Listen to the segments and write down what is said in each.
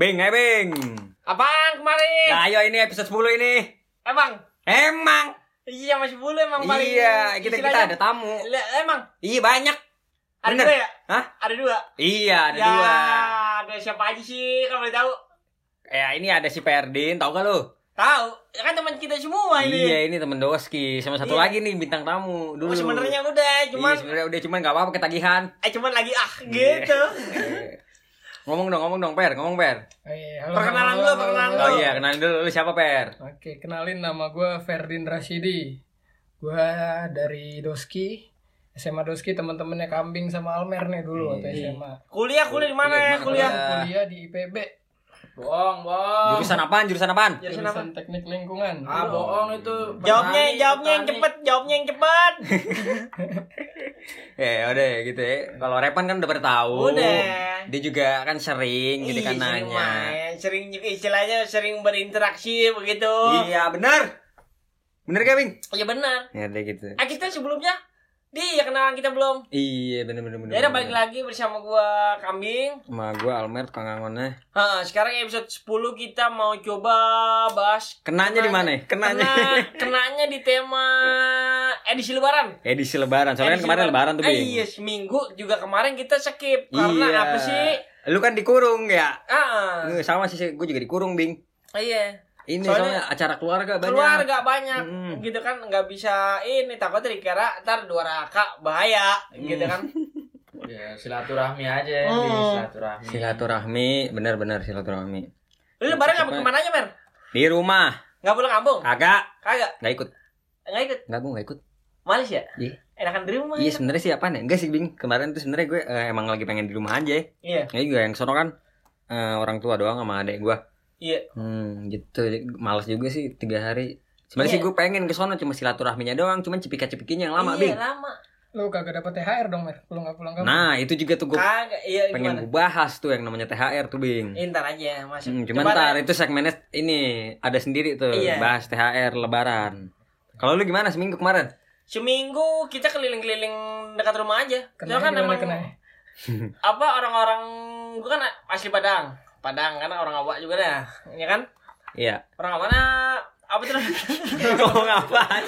Bing, eh Bing. Apaan kemarin? Nah, ayo ini episode 10 ini. Emang? Emang. Iya masih bulu emang paling Iya, kita kita ada tamu. Emang? Iya, banyak. Ada Bener. dua ya? Hah? Ada dua? Iya, ada ya, dua. ada siapa aja sih kalau boleh tahu? Ya, ini ada si Perdin, tau gak lu? Tahu? Ya kan teman kita semua ini. Iya, ini temen Doski sama satu Iya. lagi nih bintang tamu dulu. Oh, sebenarnya udah, cuman Iya, sebenarnya udah cuman gak apa-apa ketagihan. eh cuman lagi ah Iya. gitu. Ngomong dong, ngomong dong, Per, ngomong Per. Eh, halo, Perkenalan halo, dulu, halo, perkenalan halo. Oh iya, kenalin dulu lu siapa, Per? Oke, kenalin nama gue Ferdin Rashidi. Gue dari Doski, SMA Doski teman-temannya Kambing sama Almer nih dulu waktu Iya. SMA. Kuliah kuliah di mana Iya, ya kuliah? Kuliah di IPB, Bohong, bohong. Jurusan apaan? Jurusan apaan? Jurusan apa? jurusan teknik lingkungan. Ah, bohong itu. Jawabnya Petani, jawabnya yang cepet, jawabnya yang cepet. Ya udah gitu ya. Kalau Repan kan udah pada tahu. Udah. Dia juga kan sering gitu kan nanya. main, sering juga istilahnya sering berinteraksi begitu. Iya benar. Bener gak Bing? Iya benar. Ya udah gitu. Ah kita sebelumnya dia kenalan kita belum. Iya bener bener bener. Ya udah bener. balik lagi bersama gua Kambing. Sama gua Almer tukang angonnya. Ha, sekarang episode 10 kita mau coba bahas Kenanya di mana? Kenanya. Kena, kenanya di tema edisi lebaran. Edisi lebaran. Soalnya kan Edisi kemarin lebaran tuh Ah, Bing. iya, seminggu juga kemarin kita skip karena Iya. apa sih? Lu kan dikurung ya. Ah, Eh, Sama sih gue juga dikurung Bing. iya. Ini Soalnya soalnya, acara keluarga banyak. Keluarga banyak Mm. gitu kan nggak bisa ini takut dikira ntar dua raka bahaya gitu kan. Ya, silaturahmi aja, Hmm. Bi, silaturahmi. Silaturahmi, bener-bener silaturahmi. Lu lebaran nggak ke mana aja mer? Di rumah. Nggak pulang kampung? Kagak. Kagak, Nggak ikut. nggak ikut. Nggak gue nggak ikut. Males ya? Iya. Enakan di rumah. Iya ya? sebenarnya sih apaan ya? Enggak sih Bing. Kemarin tuh sebenarnya gue eh, emang lagi pengen di rumah aja. Iya. Ya juga yang sono kan eh, orang tua doang sama adek gue. Iya. Hmm gitu. Males juga sih tiga hari. Sebenarnya Iya. sih gue pengen ke sono cuma silaturahminya doang, cuman cipika-cipikinya yang lama, iya, Bing. lama. Lu kagak dapat THR dong, Mer. Lu nggak pulang kampung. Nah, itu juga tuh gue Kagak, iya pengen gue bahas tuh yang namanya THR tuh, Bing. Eh, ntar aja masuk. Hmm, cuman ntar itu segmennya ini ada sendiri tuh Iya. bahas THR lebaran. Kalau lu gimana seminggu kemarin? Seminggu kita keliling-keliling dekat rumah aja. Kena Soalnya kan emang kena? apa orang-orang gua kan asli Padang. Padang karena orang awak juga dah, ya kan? Iya. Orang mana? Apa tuh? Ngomong apaan?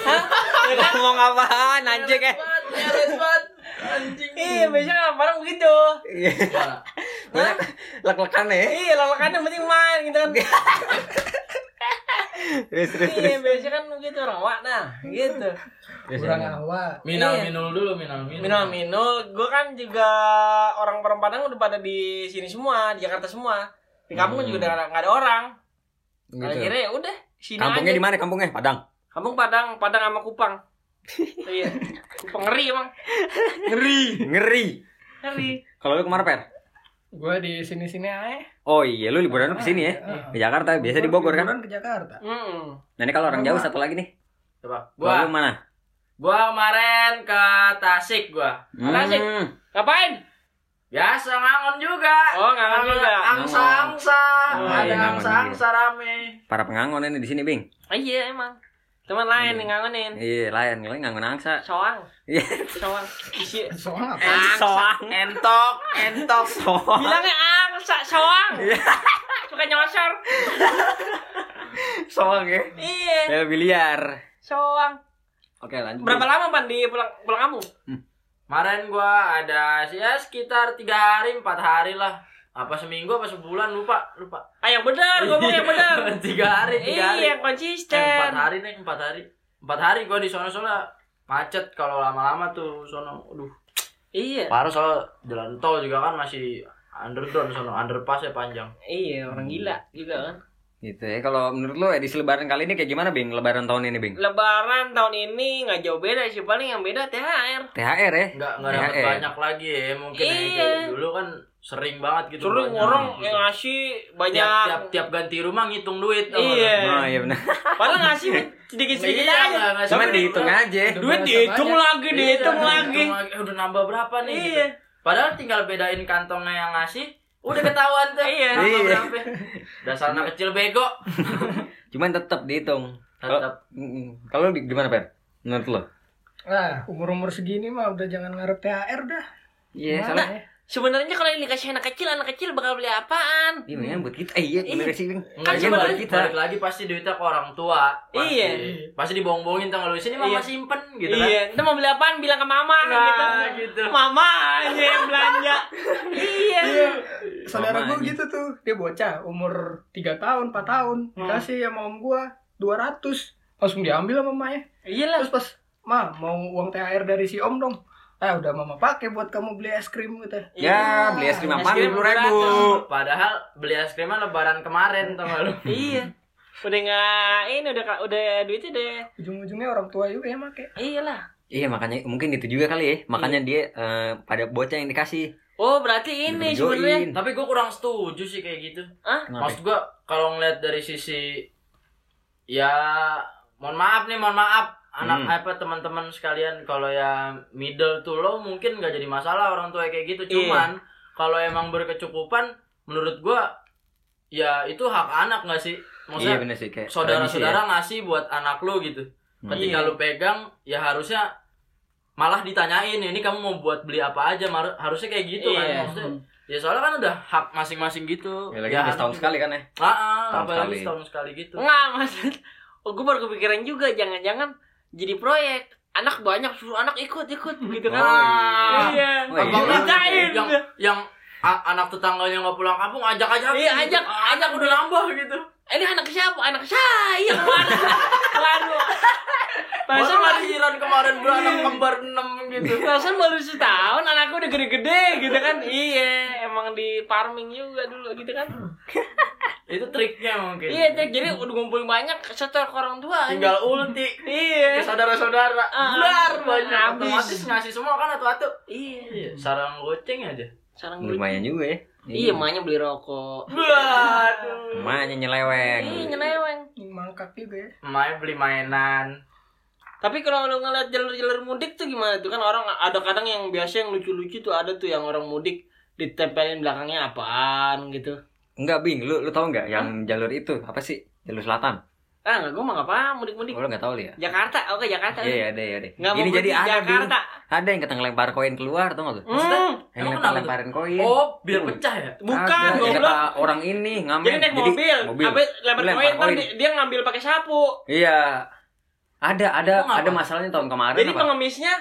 ya kan? Ngomong apaan anjing eh? Nyeret banget. Anjing. Iya, biasanya orang begitu. Iya. Banyak lek-lekan ya. Iya, lalakan yang penting main gitu kan. Terus terus terus. Iya, biasanya kan begitu orang awak nah, gitu. Kurang awak. Minal Iya. minul dulu, minal minul. Minul minul, gue kan juga orang orang Padang udah pada di sini semua, di Jakarta semua. Di kampung Hmm. juga udah nggak ada orang. Gitu. Akhirnya ya udah sini Kampungnya di mana kampungnya? Padang. Kampung Padang, Padang sama Kupang. iya. Kupang ngeri emang. Ngeri. Ngeri. Ngeri. Kalau lu ke mana, Per? Gue di sini-sini aja. Oh iya, lu liburan ke sini ya? Ke Jakarta, biasa di Bogor kan? Liburan ke Jakarta. Hmm. Nah, ini kalau orang jauh satu lagi nih. Coba. Gua Gua, mana? gua kemarin ke Tasik gua. Tasik. Hmm. Ngapain? Biasa ngangon juga. Oh, ngangon juga. Angsa-angsa. Oh, Ada iya, ngangon angsa-angsa rame. Para pengangon ini di sini, Bing. Ah, iya emang. Teman lain yang ngangonin. Iya, lain, lain ngangon angsa. Soang. Iya. Soang. Isi. Soalnya apa? Angsa. Soang. Entok, entok. Soang. Bilangnya angsa, soang. Iya. Suka nyosor. Soang ya. Iya, Ya biliar. soang. Oke, lanjut. Berapa lama pan di pulang pulang kampung? Kemarin gua ada sih ya sekitar tiga hari, empat hari lah. Apa seminggu apa sebulan lupa lupa. Ah yang benar, ngomong yang benar. tiga hari, tiga hari. Iya, yang Eh, konsisten. empat hari nih, empat hari. Empat hari gua di sono soalnya macet kalau lama-lama tuh sono. Aduh, Iya. parah soal jalan tol juga kan masih underground sono, underpass ya panjang. Iya, orang gila juga kan. Gitu ya. Kalau menurut lu edisi lebaran kali ini kayak gimana, Bing? Lebaran tahun ini, Bing? Lebaran tahun ini nggak jauh beda sih, paling yang beda THR. THR ya? Enggak enggak dapat THR. banyak lagi ya. Mungkin Iya. kayak dulu kan sering banget gitu. Suruh banyak orang gitu. yang ngasih banyak. tiap, tiap tiap ganti rumah ngitung duit. nggak? Iya. Oh iya benar. Padahal ngasih sedikit-sedikit Iya, aja. nggak- nggak sampai dihitung aja. Duit dihitung banyak. lagi, dihitung Iya, lagi. dihitung lagi. Eh, udah nambah berapa nih? Iya. gitu. Padahal tinggal bedain kantongnya yang ngasih, udah ketahuan tuh. Iya. Iya. berapa. Dasar anak kecil bego. Cuman tetap dihitung. Kalau Tetap. Kalau lu gimana, Per? Menurut lu? Nah, umur-umur segini mah udah jangan ngarep THR dah. Iya, soalnya ya? Sebenarnya kalau ini dikasih anak kecil anak kecil bakal beli apaan Iya, mendingan buat kita. Eh, iya, bener sih, Kan sebenarnya balik, kita. balik lagi pasti duitnya ke orang tua. Pasti, Iya. Pasti dibohong-bohongin tanggal lu sini mama Iya. simpen gitu kan. iya itu mau beli apaan bilang ke mama Nah, gitu gitu. mama aja yang belanja iya Iya. Saudara gue gitu tuh. Dia bocah umur 3 tahun, 4 tahun. Dikasih sama om gua 200. Langsung diambil sama mamanya. iyalah Terus pas, "Ma, mau uang THR dari si Om dong." Ah, udah mama pakai buat kamu beli es krim gitu. Ya, beli es krim krim 20 ribu. Padahal beli es krimnya lebaran kemarin tau gak lu? iya udah nggak ini udah udah duitnya udah Ujung-ujungnya orang tua juga yang make. iyalah Iya, makanya mungkin itu juga kali ya. Makanya dia eh, pada bocah yang dikasih. oh berarti ini sebenarnya Tapi gue kurang setuju sih kayak gitu. ah Kenapa? Maksud gue kalau ngeliat dari sisi ya mohon maaf nih mohon maaf anak Hmm. apa teman-teman sekalian kalau ya middle tuh lo mungkin nggak jadi masalah orang tua kayak gitu Iya. cuman kalau emang berkecukupan menurut gua ya itu hak anak nggak sih Iya, maksudnya bener sih kayak saudara-saudara tradisi ngasih buat anak lo gitu Hmm. ketika Iya. lu pegang ya harusnya malah ditanyain ini kamu mau buat beli apa aja Mar- harusnya kayak gitu Iya. kan maksudnya ya soalnya kan udah hak masing-masing gitu Ya, lagi udah setahun sekali kan ya. Ah, ah, Setahun apalagi sekali. setahun sekali gitu. nggak maksud oh, gue baru kepikiran juga jangan-jangan jadi proyek anak banyak suruh anak ikut ikut gitu kan Oh, iya Oh, iya. Abang Kerjain. yang yang anak tetangganya nggak pulang kampung ajak aja. Iya, ajak, ajak udah nambah gitu. Eh, ini anak siapa anak saya ke mana waduh Baru Masa baru lahiran kemarin beranak kembar enam gitu. Perasaan baru setahun anakku udah gede-gede gitu kan Iya emang di farming juga dulu gitu kan Itu triknya mungkin. Iya Cek, jadi udah ngumpulin banyak setor ke orang tua Tinggal ulti Iya ke saudara-saudara. Ah, Blar banyak. habis. Otomatis ngasih semua kan atu-atu. Iya Iya, sarang goceng aja. Sekarang Lumayan juga ya. Iya emaknya beli rokok Waduh. Emaknya nyeleweng. Iya nyeleweng mangkak juga ya. Main beli mainan. Tapi kalau lu ngeliat jalur-jalur mudik tuh gimana tuh kan orang ada kadang yang biasa yang lucu-lucu tuh ada tuh yang orang mudik ditempelin belakangnya apaan gitu. Enggak, Bing. Lu lu tahu enggak yang jalur itu apa sih? Jalur selatan. Ah enggak gua mah nggak paham mudik-mudik. Oh, lu enggak tahu lu ya? Jakarta, oke Jakarta. Iya, iya, ada ya, ada. Nggak Ini jadi ada, Bing. Jakarta. Ada yang kata ngelempar koin keluar, tau gak lu? Hmm, Yang lempar lemparin koin. Oh, biar pecah ya? bukan goblok. kata orang ini ngamen. Jadi naik mobil, mobil. habis lempar Lempar koin, koin. di- dia ngambil pakai sapu. Iya. Ada, ada, Emang ada masalahnya tahun kemarin Jadi apa? pengemisnya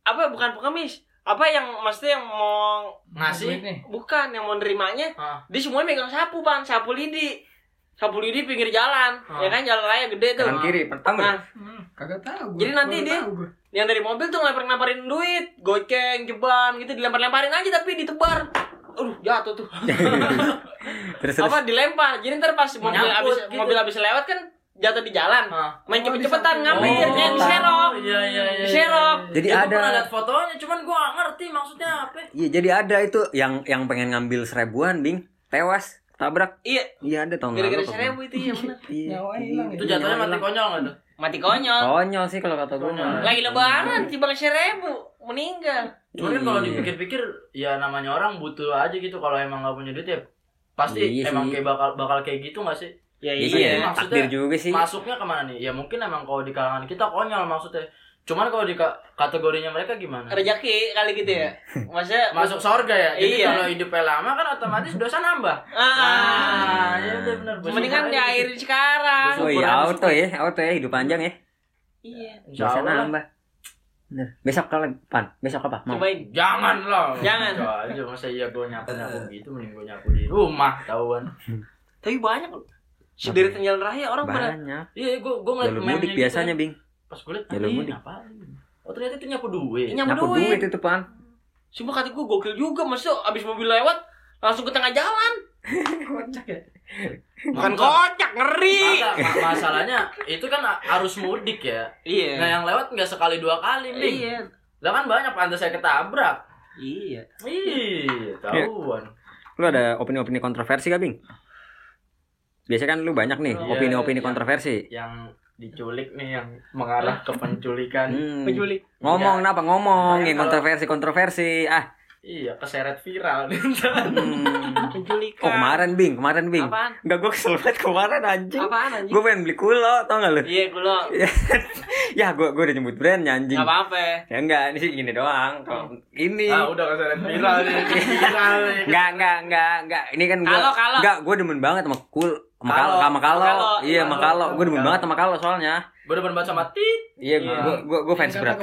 apa bukan pengemis? Apa yang maksudnya yang mau Ngasih. Nih. bukan yang mau nerimanya Ah. dia semuanya megang sapu bang sapu lidi sapu lidi pinggir jalan Ah. ya kan jalan raya gede tuh Kanan kiri, pertama. Nah, Hmm, kagak tahu. gua. Jadi nanti dia- tahu yang dari mobil tuh ngelempar-lemparin duit goceng jeban gitu dilempar-lemparin aja tapi ditebar aduh jatuh tuh terus terus. apa dilempar jadi ntar pas mobil Nyangkut habis gitu. mobil habis lewat kan jatuh di jalan Ah. main Oh, cepet-cepetan di ngambil samping. kayak Oh, diserok Iya, iya, iya. diserok Jadi Ya, ada pernah liat fotonya, cuman gua gak ngerti maksudnya apa. Iya, jadi ada itu yang yang pengen ngambil seribuan, Bing. Tewas, tabrak. iya Iya, ada tahun gara-gara lalu, seribu itu ya bener Iya. Nyawa hilang ya. Itu jatuhnya mati konyol gak tuh? mati konyol Konyol sih kalau kata gue. Konyol. lagi lebaran tiba seribu meninggal Cuman kan kalau Iya. dipikir-pikir, ya namanya orang butuh aja gitu kalau emang gak punya duit ya pasti Iya emang kayak bakal bakal kayak gitu gak sih? ya Iya, iya maksudnya takdir juga sih. Masuknya ke mana nih? Ya mungkin emang kalau di kalangan kita konyol maksudnya. Cuman kalau di ka- kategorinya mereka gimana? rezeki kali gitu ya maksudnya Masuk sorga ya. Jadi Iya. kalau hidupnya lama kan otomatis dosa nambah. ah Ah, ya udah benar. mendingan diairin sekarang Oh iya, auto ya, auto ya, hidup panjang ya. iya lah. nambah. Bener. Besok kalau pan, besok apa? Mau. cobain Jangan lah. Jangan. Coba aja masa iya gue nyapu-nyapu gitu mending gue nyapu di rumah tahuan. tapi banyak loh sederet jalan raya orang pada Banyak. Iya, gue gue ngeliat mudik gitu biasanya. Bing. Pas gue liat, Jalur "Ih, mudik." ngapain? Oh ternyata itu nyapu duit. Nyapu Nyapu duit. duit itu, Pan. Sumpah kata gue gokil juga Maksudnya abis mobil lewat Langsung ke tengah jalan Kocak ya. Bukan kocak ngeri Kagak, ma- masalahnya itu kan arus mudik ya. Nah Iya yang lewat nggak sekali dua kali, Bing. Iya Lah kan banyak pantas saya ketabrak. Iya Ih, tahuan. Lu ada opini-opini kontroversi gak, Bing? Biasanya kan lu banyak nih Iya, opini-opini iya. kontroversi. Yang diculik nih yang mengarah ke penculikan. Hmm. Penculik Ngomong Iya. kenapa ngomong yang kalau- kontroversi kontroversi. Ah, Iya, keseret viral nih. Hmm. Penculikan. Oh kemarin Bing, kemarin Bing. Apaan? Enggak gue kesel banget kemarin anjing. Apaan anjing? Gue pengen beli kulo, tau gak lu? Iya, kulo. ya gue gue udah nyebut brandnya anjing. Gak apa-apa. Ya enggak, ini sih gini doang. Kalau ini ah, udah keseret viral nih. Viral nih. enggak enggak enggak enggak. Ini kan gue Kalau, kalau. enggak gue demen banget sama kul kalau sama. Kalau. Iya, Kalau. kalau. Gue demen banget sama kalau soalnya. Gue udah banget sama tit. Iya, Iya. gue gue gue fans berat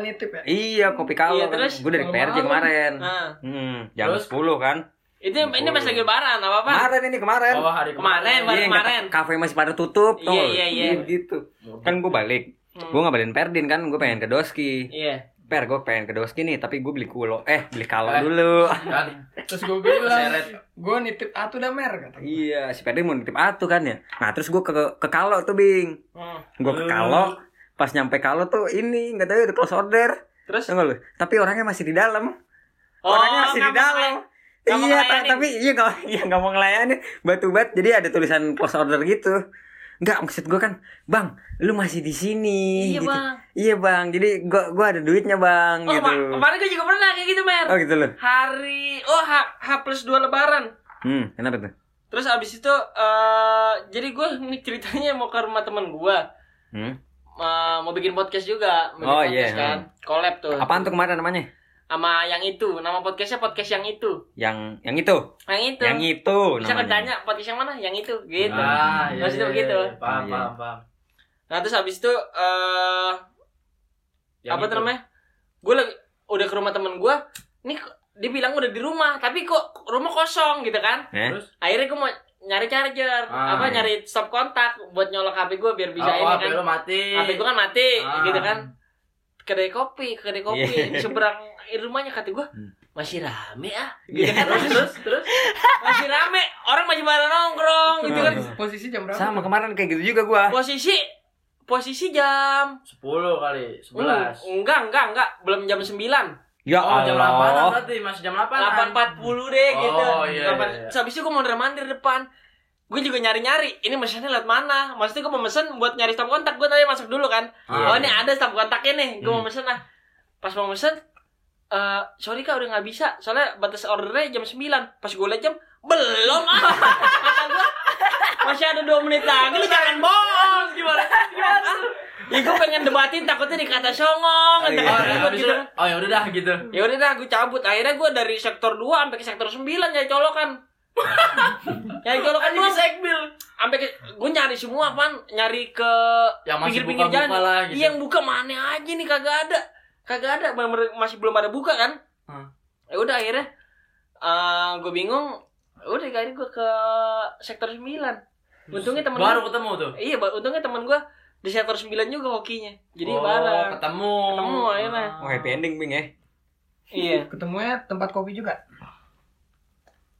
nitip ya. Iya, kopi kalau. Iya, terus? gue dari PRJ kemarin. Nah, Hmm, jam Terus? 10 kan. itu ini pas lagi lebaran, apa apa? Kemarin ini kemarin. Oh, hari Kemarin, kemarin. baru Iya, kemarin. kafe masih pada tutup. tau Iya, iya, iya. gitu. Kan gue balik. Hmm. Gue ngabarin Perdin kan, gue pengen ke Doski. Iya. Per, gue pengen ke Doski nih, tapi gue beli kulo. Eh, beli kalau Eh. dulu. Kan. Terus gue bilang, gue nitip atu dah mer kata. gua. iya, si Perdin mau nitip atu kan ya. Nah, terus gue ke ke kalau tuh, Bing. Hmm. Gue ke kalau, pas nyampe kalau tuh ini nggak tahu udah close order. Terus? Tau nggak lu? Tapi orangnya masih di dalam. Oh, orangnya masih di dalam. Iya, tapi iya nggak iya nggak mau ngelayanin batu bat. Jadi ada tulisan close order gitu. Enggak, maksud gue kan, bang, lu masih di sini. Iya, gitu. Bang. Iya bang, jadi gua gua ada duitnya bang, Oh, gitu. ma- kemarin gue juga pernah kayak gitu, Mer. Oh gitu loh. Hari oh H, H plus 2 lebaran. Hmm, kenapa tuh? Terus abis itu eh jadi gue ini ceritanya mau ke rumah temen gue Hmm. mau bikin podcast juga, bikin Oh, podcast iya, kan, collab tuh. Apaan tuh kemarin namanya? Sama yang itu, nama podcastnya podcast yang itu, Yang yang itu. yang itu. Yang itu Bisa ketanya podcast yang mana? Yang itu, gitu. Ah, iya, Maksudnya iya, begitu. iya. Paham, Iya. paham, paham. Nah terus abis itu eh Yang apa itu. tuh namanya? Gue lagi udah ke rumah temen gue, nih dia bilang udah di rumah, tapi kok rumah kosong gitu kan? Eh? Terus? Akhirnya gue mau nyari charger, Ah, apa iya. nyari stop kontak buat nyolok HP gue biar bisa oh, ini HP kan. lu mati. HP gue kan mati, Ah. gitu kan. Kedai kopi, kedai kopi Iya. di seberang rumahnya kata gue Hmm. masih rame ah, Iya. gitu kan. Terus, terus, terus. masih rame, orang masih pada nongkrong, gitu kan. Hmm. Posisi jam berapa? Sama kemarin kayak gitu juga gua. Posisi posisi jam 10 kali, 11. Hmm, enggak, enggak, enggak, belum jam 9 Ya Oh, jam 8 Allah. berarti masih jam 8. 8.40 deh gitu. Oh, iya, Delapan- iya, iya. Terus habis itu gue mau mandir depan. Gue juga nyari-nyari. Ini mesennya lewat mana? Maksudnya gue mau mesen buat nyari stop kontak. Gue tadi masuk dulu kan. Ah, oh ini ada stop kontaknya nih. Gue mau Hmm. mesen lah. Pas mau mesen, eh sorry kak udah nggak bisa. Soalnya batas ordernya jam 9. Pas gue liat jam, belum ah. Kata gue, masih ada 2 menit lagi. Lu jangan bohong. Gimana? Gimana? Ya gue pengen debatin takutnya dikata songong. Oh, iya. Oh, ya, gitu itu, oh ya udah dah gitu. Ya udah dah gue cabut. Akhirnya gue dari sektor 2 sampai ke sektor 9 nyari colokan. nyari colokan Kan doang. di sekbil. Sampai ke gue nyari semua pan, nyari ke Yang masih pinggir-pinggir buka-buka jalan. lah, gitu. Iya, yang buka mana aja nih kagak ada. Kagak ada, masih belum ada buka kan. Hmm. Ya udah akhirnya eh gue bingung. Udah akhirnya gue ke sektor 9. Untungnya temen Baru gua- ketemu tuh. Iya, ba- untungnya temen gue di sektor 9 juga hokinya. Jadi oh, bareng. ketemu. Ketemu, akhirnya. Oh, happy ending Bing ya. Iya. Ketemunya tempat kopi juga.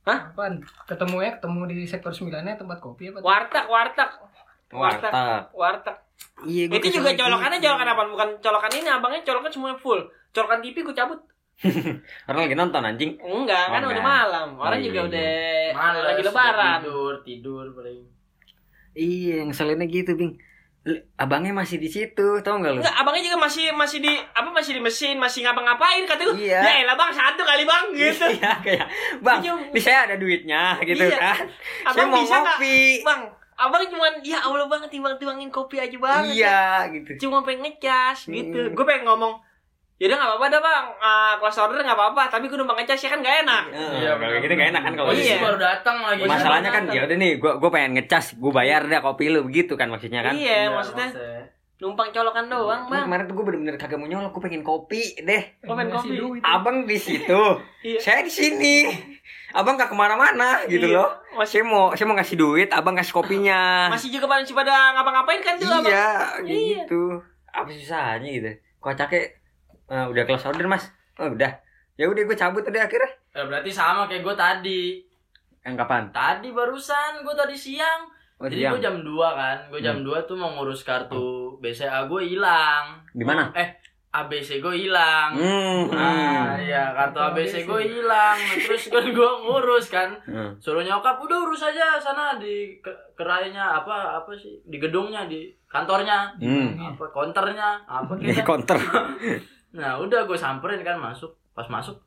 Hah? Apaan? Ketemunya ketemu di sektor 9-nya tempat kopi apa? Warteg, warteg. Warteg. Warteg. Iya, gua Itu juga colokannya colokan apa? Bukan colokan ini, abangnya colokan semuanya full. Colokan TV gue cabut. Orang lagi nonton anjing. Enggak, kan Oh, udah enggak. malam. Orang Oh, juga iya, udah Males, lagi lebaran. Tidur, tidur paling. Iya, yang selinnya gitu, Bing. Abangnya masih di situ, tau gak lu? Enggak, abangnya juga masih masih di apa masih di mesin, masih ngapa-ngapain kata gue. Iya. Ya elah Bang, satu kali Bang gitu. Iya, kayak, Bang, Iya. ini saya ada duitnya, gitu Iya. kan. saya Abang mau bisa nggak? ngopi. Bang, abang cuman ya Allah banget timbang-timbangin kopi aja banget. Iya, gitu. Cuma pengen ngecas gitu. Hmm. Gue pengen ngomong Yaudah gak apa-apa dah bang, uh, kelas order gak apa-apa, tapi gue numpang ngecas ya kan gak enak. Iya, kalau kayak gitu gak enak kan kalau Iya. Posisi baru datang lagi. Masalahnya kan ya udah nih, gua gua pengen ngecas, gua bayar deh kopi lu begitu kan maksudnya kan. Iya, maksudnya numpang colokan doang bang. kemarin tuh gue bener-bener kagak mau nyolok, gue pengen kopi deh. Gue pengen Ngasih kopi. duit. Abang di situ, Iya. saya di sini. Abang gak ke mana-mana gitu Iya. loh. Saya mau saya mau ngasih duit, abang kasih kopinya. Masih juga pada masih pada ngapa-ngapain kan tuh abang. iya, kayak Iya. gitu. Apa susahnya gitu? Kocaknya eh, udah close order mas. Oh udah. Ya udah gue cabut udah akhirnya. Ya, berarti sama kayak gue tadi. Yang kapan? Tadi barusan gue tadi siang. Oh, Jadi gue jam 2 kan. Gue jam 2 tuh mau ngurus kartu BCA gue hilang. Di mana? Eh, ABC gue hilang. Hmm. Ah, iya, kartu ABC gue hilang. Nah, Terus kan gue ngurus kan. Hmm. Suruh nyokap udah urus aja sana di ke kerainya apa apa sih? Di gedungnya, di kantornya. Hmm. Apa konternya? Apa kayak counter. Nah udah gue samperin kan masuk. Pas masuk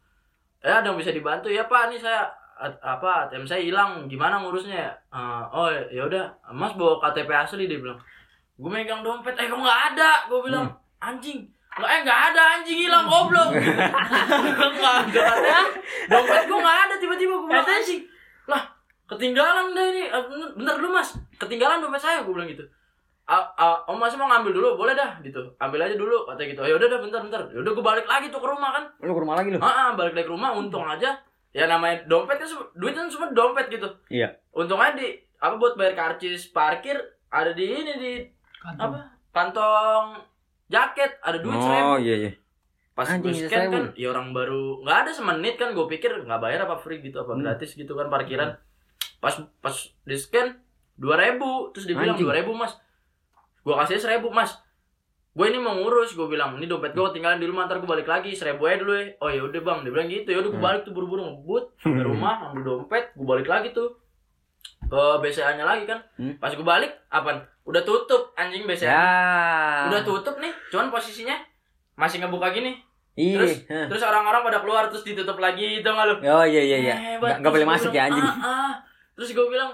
eh ada yang bisa dibantu? Ya pak nih saya apa ATM saya hilang. Gimana ngurusnya ya? Eh, oh ya udah. Mas bawa KTP asli dia bilang. Gue megang dompet. Eh kok nggak ada? Gue bilang. Anjing. Nggak eh nggak ada anjing. Hilang goblok. Nggak ada. Dompet gue nggak ada. Tiba-tiba gue bilang anjing. Lah ketinggalan deh ini. Eh, bentar dulu mas. Ketinggalan dompet saya. Gue bilang gitu Ah, ah, om masih mau ngambil dulu boleh dah gitu ambil aja dulu kata gitu ya udah dah bentar bentar ya udah gue balik lagi tuh ke rumah kan Lu ke rumah lagi lu? ah ah, balik lagi ke rumah untung aja ya namanya dompet kan sem- duit kan semua dompet gitu Iya. untung aja di apa buat bayar karcis parkir ada di ini di Kantong. apa kantong jaket ada duit Oh iya iya. pas gue bisa scan kan ya orang baru nggak ada semenit kan gue pikir nggak bayar apa free gitu apa Hmm. gratis gitu kan parkiran pas pas di scan dua ribu terus dia bilang Anjing. dua ribu mas gue kasih seribu mas gue ini mau ngurus gue bilang ini dompet gue ketinggalan di rumah ntar gue balik lagi seribu aja dulu ya oh ya udah bang dia bilang gitu ya udah gue Hmm. balik tuh buru-buru ngebut sampai rumah ambil dompet gue balik lagi tuh ke BCA nya lagi kan Hmm. pas gue balik apa udah tutup anjing BCA Ya. udah tutup nih cuman posisinya masih ngebuka gini Iya. terus Hah. terus orang-orang pada keluar terus ditutup lagi itu nggak lu Oh iya iya iya. Nggak boleh masuk ya anjing. "Ah, ah." terus gue bilang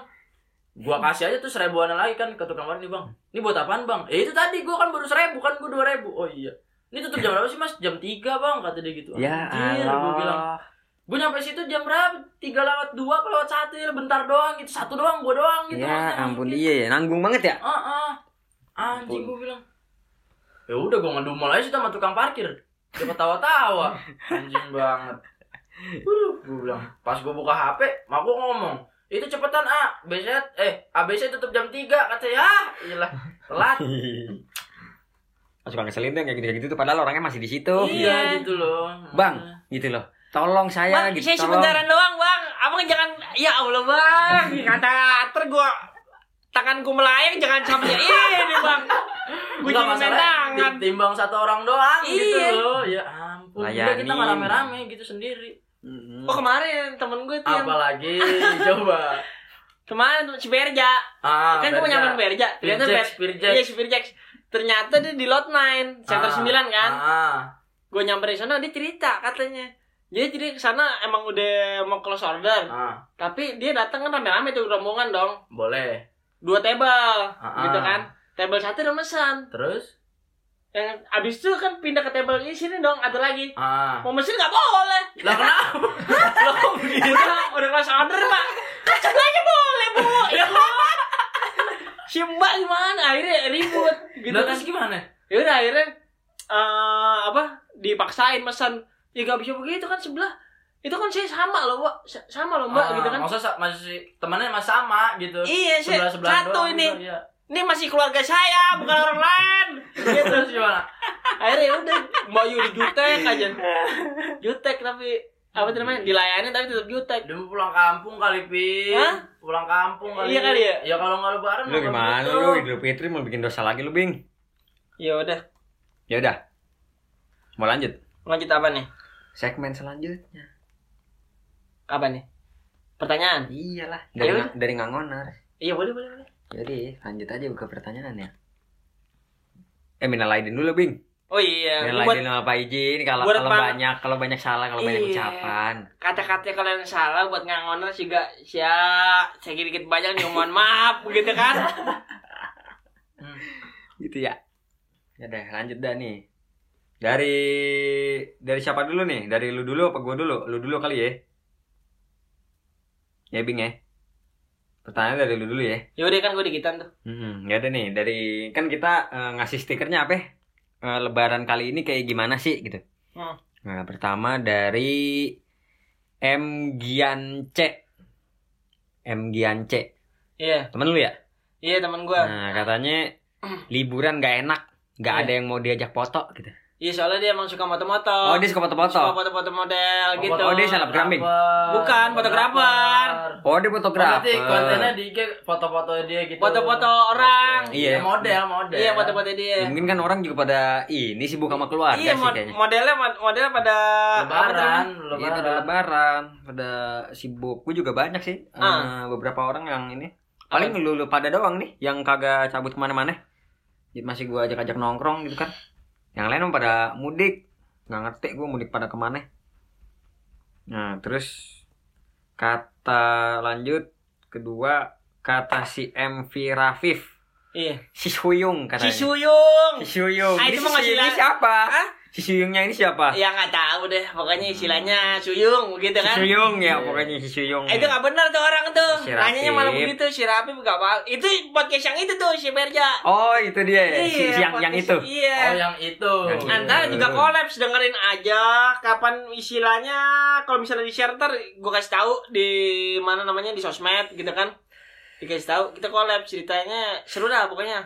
gua kasih aja tuh seribuan lagi kan ke tukang parkir nih bang. Ini buat apaan bang? Eh itu tadi gua kan baru seribu kan gua dua ribu. Oh iya. Ini tutup jam berapa sih mas? Jam 3 bang kata dia gitu. Ya Anjir, gua bilang. Allah. gue nyampe situ jam berapa? Tiga lewat dua apa lewat satu ya bentar doang gitu. Satu doang gua doang gitu Ya maksudnya. ampun iya ya nanggung banget ya. ah ah anjing gue bilang. Ya udah gue ngedumel aja sih sama tukang parkir. Dia ketawa-tawa. Anjing banget. Waduh, gue bilang. Pas gue buka HP mak gue ngomong itu cepetan A BC eh ABC tutup jam 3 kata ya iyalah telat Suka ngeselin tuh yang kayak gitu kayak gitu tuh padahal orangnya masih di situ. iya gitu loh Bang, gitu loh. Tolong saya Bang, gitu. saya tolong. sebentaran doang, Bang. Abang jangan ya Allah, Bang. Kata ter gua tanganku melayang jangan sampai ini, Bang. Gua Enggak jadi main masalah tangan. ti- timbang satu orang doang gitu Iya. loh ya ampun udah kita nggak rame-rame gitu sendiri Mm-mm. Oh kemarin temen gue tuh yang apalagi coba. Kemarin si Berja. Ah kan gue mau Berja. nyamperin Berja. Ternyata Spearjack, Ber Spearjack. iya Spearjack. Ternyata dia di lot 9 center Ah, 9 kan? ah. gue nyamperin sana dia cerita katanya. Dia jadi ke sana emang udah mau close order. Ah. Tapi dia datang kan rame-rame tuh rombongan dong. Boleh. Dua table Ah, gitu ah. kan. Table satu udah mesan. Terus yang abis itu kan pindah ke table ini sini dong ada lagi. Ah. Mau mesin nggak boleh. Lah kenapa? Lah kok begitu? Udah kelas order pak. Kan sebelahnya boleh bu. Ya si mbak gimana? Akhirnya ribut gitu lah kan. terus gimana? Ya udah akhirnya eh apa dipaksain pesan. Ya gak bisa begitu kan sebelah. Itu kan saya sama loh mbak. Sa- sama loh mbak Ah, gitu kan. maksudnya masih temannya masih sama gitu. Iya saya Sebelah-sebelahan satu doang ini. gitu, iya. Ini masih keluarga saya bukan orang lain. Gitu terus gimana akhirnya ya udah mbak Yu jutek aja. Jutek tapi apa tuh namanya dilayani tapi tetap jutek. Dia mau pulang kampung kali pin Hah? pulang kampung kali. Iya kali ya? ya kalau nggak lebaran Lu gimana lu? Idul Fitri mau bikin dosa lagi lu, Bing? ya udah. Ya udah. Mau lanjut? Lanjut apa nih? Segmen selanjutnya. apa nih? Pertanyaan? Iyalah, dari dari ngangoner. iya boleh boleh boleh Jadi, lanjut aja ke pertanyaan ya. Eh, minal aidin dulu, Bing. oh iya Minal aidin apa izin kalau buat kalau pan- banyak kalau banyak salah, kalau banyak Iya. ucapan. kata-kata kalau yang salah buat ngangoner juga sia sedikit dikit banyak nih mohon maaf begitu kan Gitu ya. Ya deh, lanjut dah nih. Dari dari siapa dulu nih? Dari lu dulu apa gua dulu? Lu dulu kali ya. Ya, Bing ya. Pertanyaan dari lu dulu ya. ya udah kan gue dikitan tuh Hmm, ya udah nih dari kan kita eh, ngasih stikernya apa? ya? Eh, lebaran kali ini kayak gimana sih gitu. Hmm. Nah, pertama dari M Gian C. M Gian C. iya Temen lu ya? iya teman gue Nah, katanya liburan gak enak, gak Iya. ada yang mau diajak foto gitu. Iya soalnya dia emang suka moto-moto Oh, dia suka suka foto-foto. foto-foto model gitu oh, dia selebgram? Bukan, fotografer. Oh, dia Berarti fotografer. kontennya di IG foto-foto dia gitu. Foto-foto orang. Iya. Ya, model, model. iya foto-foto dia Ya, mungkin kan orang juga pada ini sibuk sama keluarga iya sih kayaknya. modelnya mod- modelnya pada Lebaran, namanya? Iya pada lebaran. lebaran, pada sibuk. Gue juga banyak sih. Ah. eh, beberapa orang yang ini. Paling lu, lu pada doang nih, yang kagak cabut ke mana-mana. Jadi masih gue ajak-ajak nongkrong gitu kan. Yang lain pada mudik. Nggak ngerti gue mudik pada ke mana. Nah, terus kata lanjut kedua kata si MV Rafif. Iya. Si Suyung katanya. Si Suyung. Si Suyung. Ah, itu ini sila- siapa? Hah? Si Suyungnya ini siapa? Ya nggak tahu deh, pokoknya istilahnya Suyung gitu Si kan. Suyung ya, pokoknya si Suyung. Eh, Itu nggak benar tuh orang tuh. Si Nanyanya malah begitu si Rapi nggak apa. Itu podcast yang itu tuh si Berja. Oh, itu dia ya. Si, si yang yang podcast- itu. Iya. Oh yang itu. Yang Antara juga kolaps dengerin aja kapan istilahnya kalau misalnya di share ntar gue kasih tahu di mana namanya di sosmed gitu kan dikasih tahu kita kolaps ceritanya seru dah pokoknya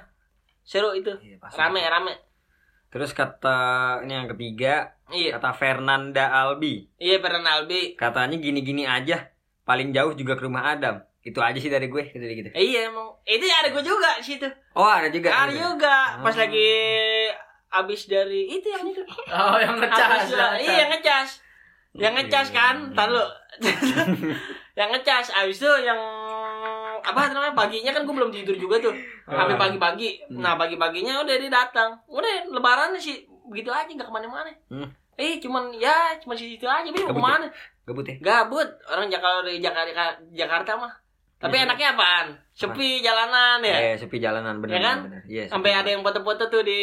seru itu Iya, rame rame Terus kata ini yang ketiga, iya kata Fernanda Albi. iya pernah Albi Katanya gini-gini aja. Paling jauh juga ke rumah Adam. Itu aja sih dari gue, gitu gitu. Eh, iya emang itu ada gue juga di situ Oh, ada juga. ada juga pas Ah. lagi abis dari itu yang itu Oh yang ngecas. Abis iya yang ngecas yang ngecas kan tar lu yang ngecas abis itu yang apa namanya paginya kan gue belum tidur juga tuh sampai Ah. pagi-pagi nah pagi-paginya udah dia datang udah lebaran sih begitu aja nggak ke mana-mana Hmm. eh cuman ya cuma situ aja mau Gabut ke mana Gabut ya? gabut orang Jakarta dari Jakarta Jakarta mah tapi Iya. enaknya apaan sepi jalanan ya Eh, sepi jalanan bener Ya kan? bener. Iya. sampai ada yang foto-foto tuh di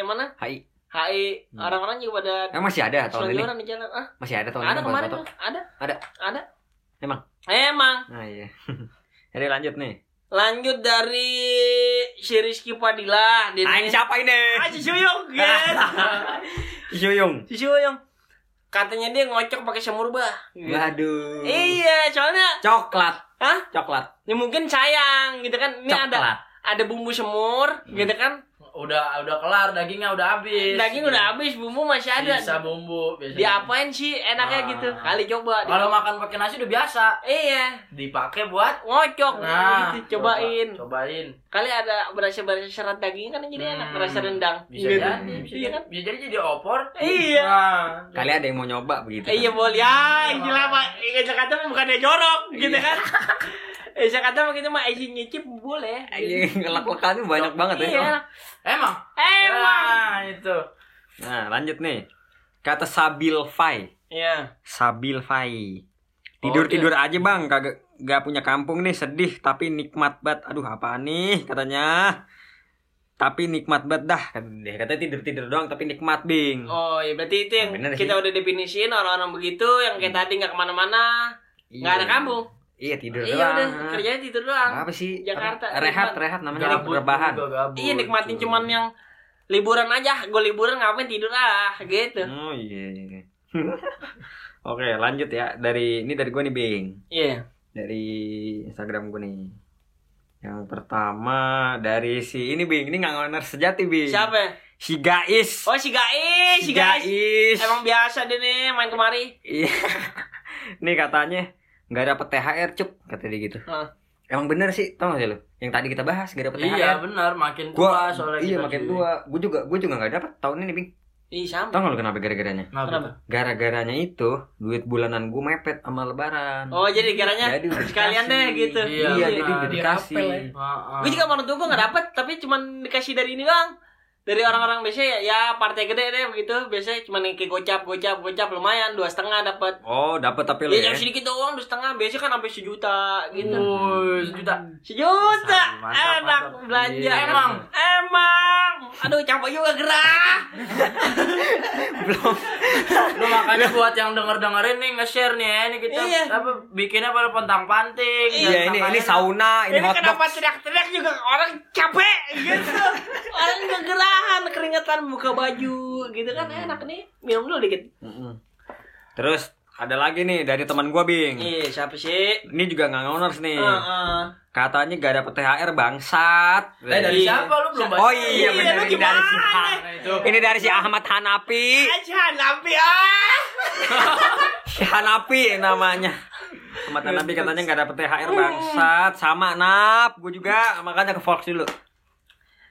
mana HI. HI Hmm. orang-orang juga pada Emang masih ada tahun ini? selonjoran di jalan ah Masih ada tahun ada ini kemarin foto-foto? tuh ada Ada? ada Emang? emang Nah, iya. Jadi lanjut nih. lanjut dari si Rizky Padilla dia ini siapa ini? ah si Suyung kan Suyung. si Suyung katanya dia ngocok pakai semur bah. Waduh. iya soalnya Coklat. Hah? Coklat. ini mungkin sayang gitu kan ini ada Coklat. ada bumbu semur gitu kan Udah udah kelar dagingnya udah habis. daging udah habis bumbu masih ada Sisa bumbu biasanya. diapain sih enaknya Ah. gitu kali coba Kalau makan pakai nasi udah biasa. iya Dipakai buat ngocok Nah, gitu cobain coba- cobain. kali ada berasa berasa serat daging kan jadi enak Hmm. berasa rendang Bisa Gitu. jadi, bisa, iya kan bisa jadi jadi opor. Iya. Nah, Kali ada yang mau nyoba begitu. Iya boleh ya istilah pak eh, Jakarta mah bukan dia jorok gitu Iya. kan eh Jakarta mah kita mah isi nyicip boleh Iya, ngelak-lekannya banyak banget ya. iya Emang? emang Nah, itu. Nah, lanjut nih. Kata Sabil Fai. iya Sabil Fai. Oh, Tidur-tidur aja bang, kagak gak punya kampung nih sedih tapi nikmat banget. Aduh apa nih katanya. Tapi nikmat banget dah. Kata dia katanya tidur-tidur doang tapi nikmat bing. oh iya berarti itu yang Nah, bener kita sih. udah definisiin orang-orang begitu yang kayak tadi nggak ke mana-mana nggak ada Iya. kampung Iya tidur iya doang. udah kerjanya tidur doang Apa sih? Jakarta, Apa? Rehat, nikmat. rehat namanya rebahan. juga gabut. iya nikmatin cuman yang liburan aja gue liburan ngapain tidur ah gitu Oh iya. iya. Oke, lanjut ya. Dari ini dari gue nih, Bing. iya Dari Instagram gue nih. Yang pertama dari si ini Bing, ini nggak owner sejati Bing. siapa Si Gais. oh si Gais si Gais Gais. emang biasa deh nih main kemari Iya. nih katanya nggak dapet THR cuk kata dia gitu. Hah. Emang bener sih, tau gak sih lo? Yang tadi kita bahas gak dapet Iya THR. benar makin Gua, tua soalnya iya makin tua. Gue juga, gue juga nggak dapet tahun ini Bing. Ih sama. Tau gak lo kenapa gara-garanya? Kenapa? Gara-garanya itu duit bulanan gue mepet sama lebaran. Oh jadi kiranya Jadi sekalian dikasih. deh gitu. Iya, Iya, jadi udah dikasih. ya. Heeh. Gue juga menurut gue gak dapet, tapi cuman dikasih dari ini doang. Dari orang-orang biasa ya, ya partai gede deh begitu. Biasanya cuma kayak gocap, gocap, gocap lumayan dua setengah dapat. Oh, dapet tapi lo Ya, ya. yang sedikit doang dua setengah. Biasanya kan sampai sejuta gitu. Wuih, sejuta. Sejuta, Mantap, enak mantap. belanja. Iya. Emang, emang. Aduh capek juga gerah. Lu makanya buat yang denger-dengerin nih nge-share nih ya. Ini kita Iya. apa bikinnya pada pontang-panting. Iya, ini ini sauna, ini, Ini kenapa teriak-teriak juga orang capek gitu. orang kegerahan, keringetan buka baju gitu kan enak nih. Minum dulu dikit. Terus ada lagi nih dari teman gua Bing. Iya, siapa sih? Ini juga nggak ngoners nih. Heeh. Katanya gak dapet THR bangsat. Eh dari Iya. siapa lu belum baca? Oh iya Iya, benar lu ini dari si? Ha- itu. Ini dari si Ahmad Hanapi. Aja nabi ah. Si Hanapi namanya. Ahmad Hanapi katanya gak dapet THR bangsat. Sama Nap, gue juga makanya ke Fox dulu.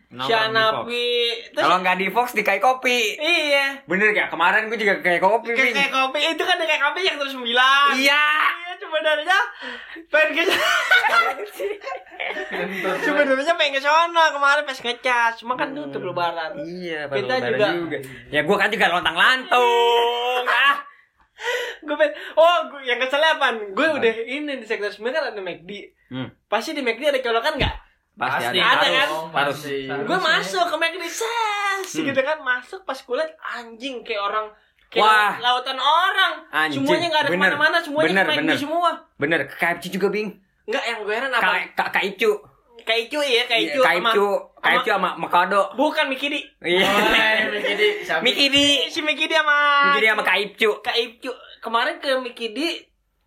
Terus Kalau nggak di Fox di Kai Kopi. iya. Bener gak? Kemarin gue juga kayak kopi, Kayak kayak kopi itu kan kayak kopi yang terus sembilan. Iya. Iya, sebenarnya pengen ke sebenarnya pengen ke sana kemarin pas ngecas, cuma kan tutup lebaran. Iya, Kita juga- juga. Ya gue kan juga lontang lantung. ah. gue pengen oh gue yang keselnya apa gue udah ini di sektor 9 kan ada McD Hmm. pasti di McD ada colokan nggak Pasti Pasti ada. Ada kan? Harus. pasti. Gue masuk ke McD ses Hmm. gitu kan masuk pas gue liat anjing kayak orang kayak Wah. lautan orang Anjing. semuanya nggak ada Bener. ke mana-mana semuanya Bener, bener. semua Bener, KFC juga, Bing. nggak yang gue heran apa Kak Kak Kak Icu. kayak cu ya kayak cu Kak sama Icu, Kak Icu sama Makado. bukan Mikidi Iya. Oh, Mikidi? Mikidi. si Mikidi sama Mikidi sama Kak Icu. Kak Ipcu kemarin ke Mikidi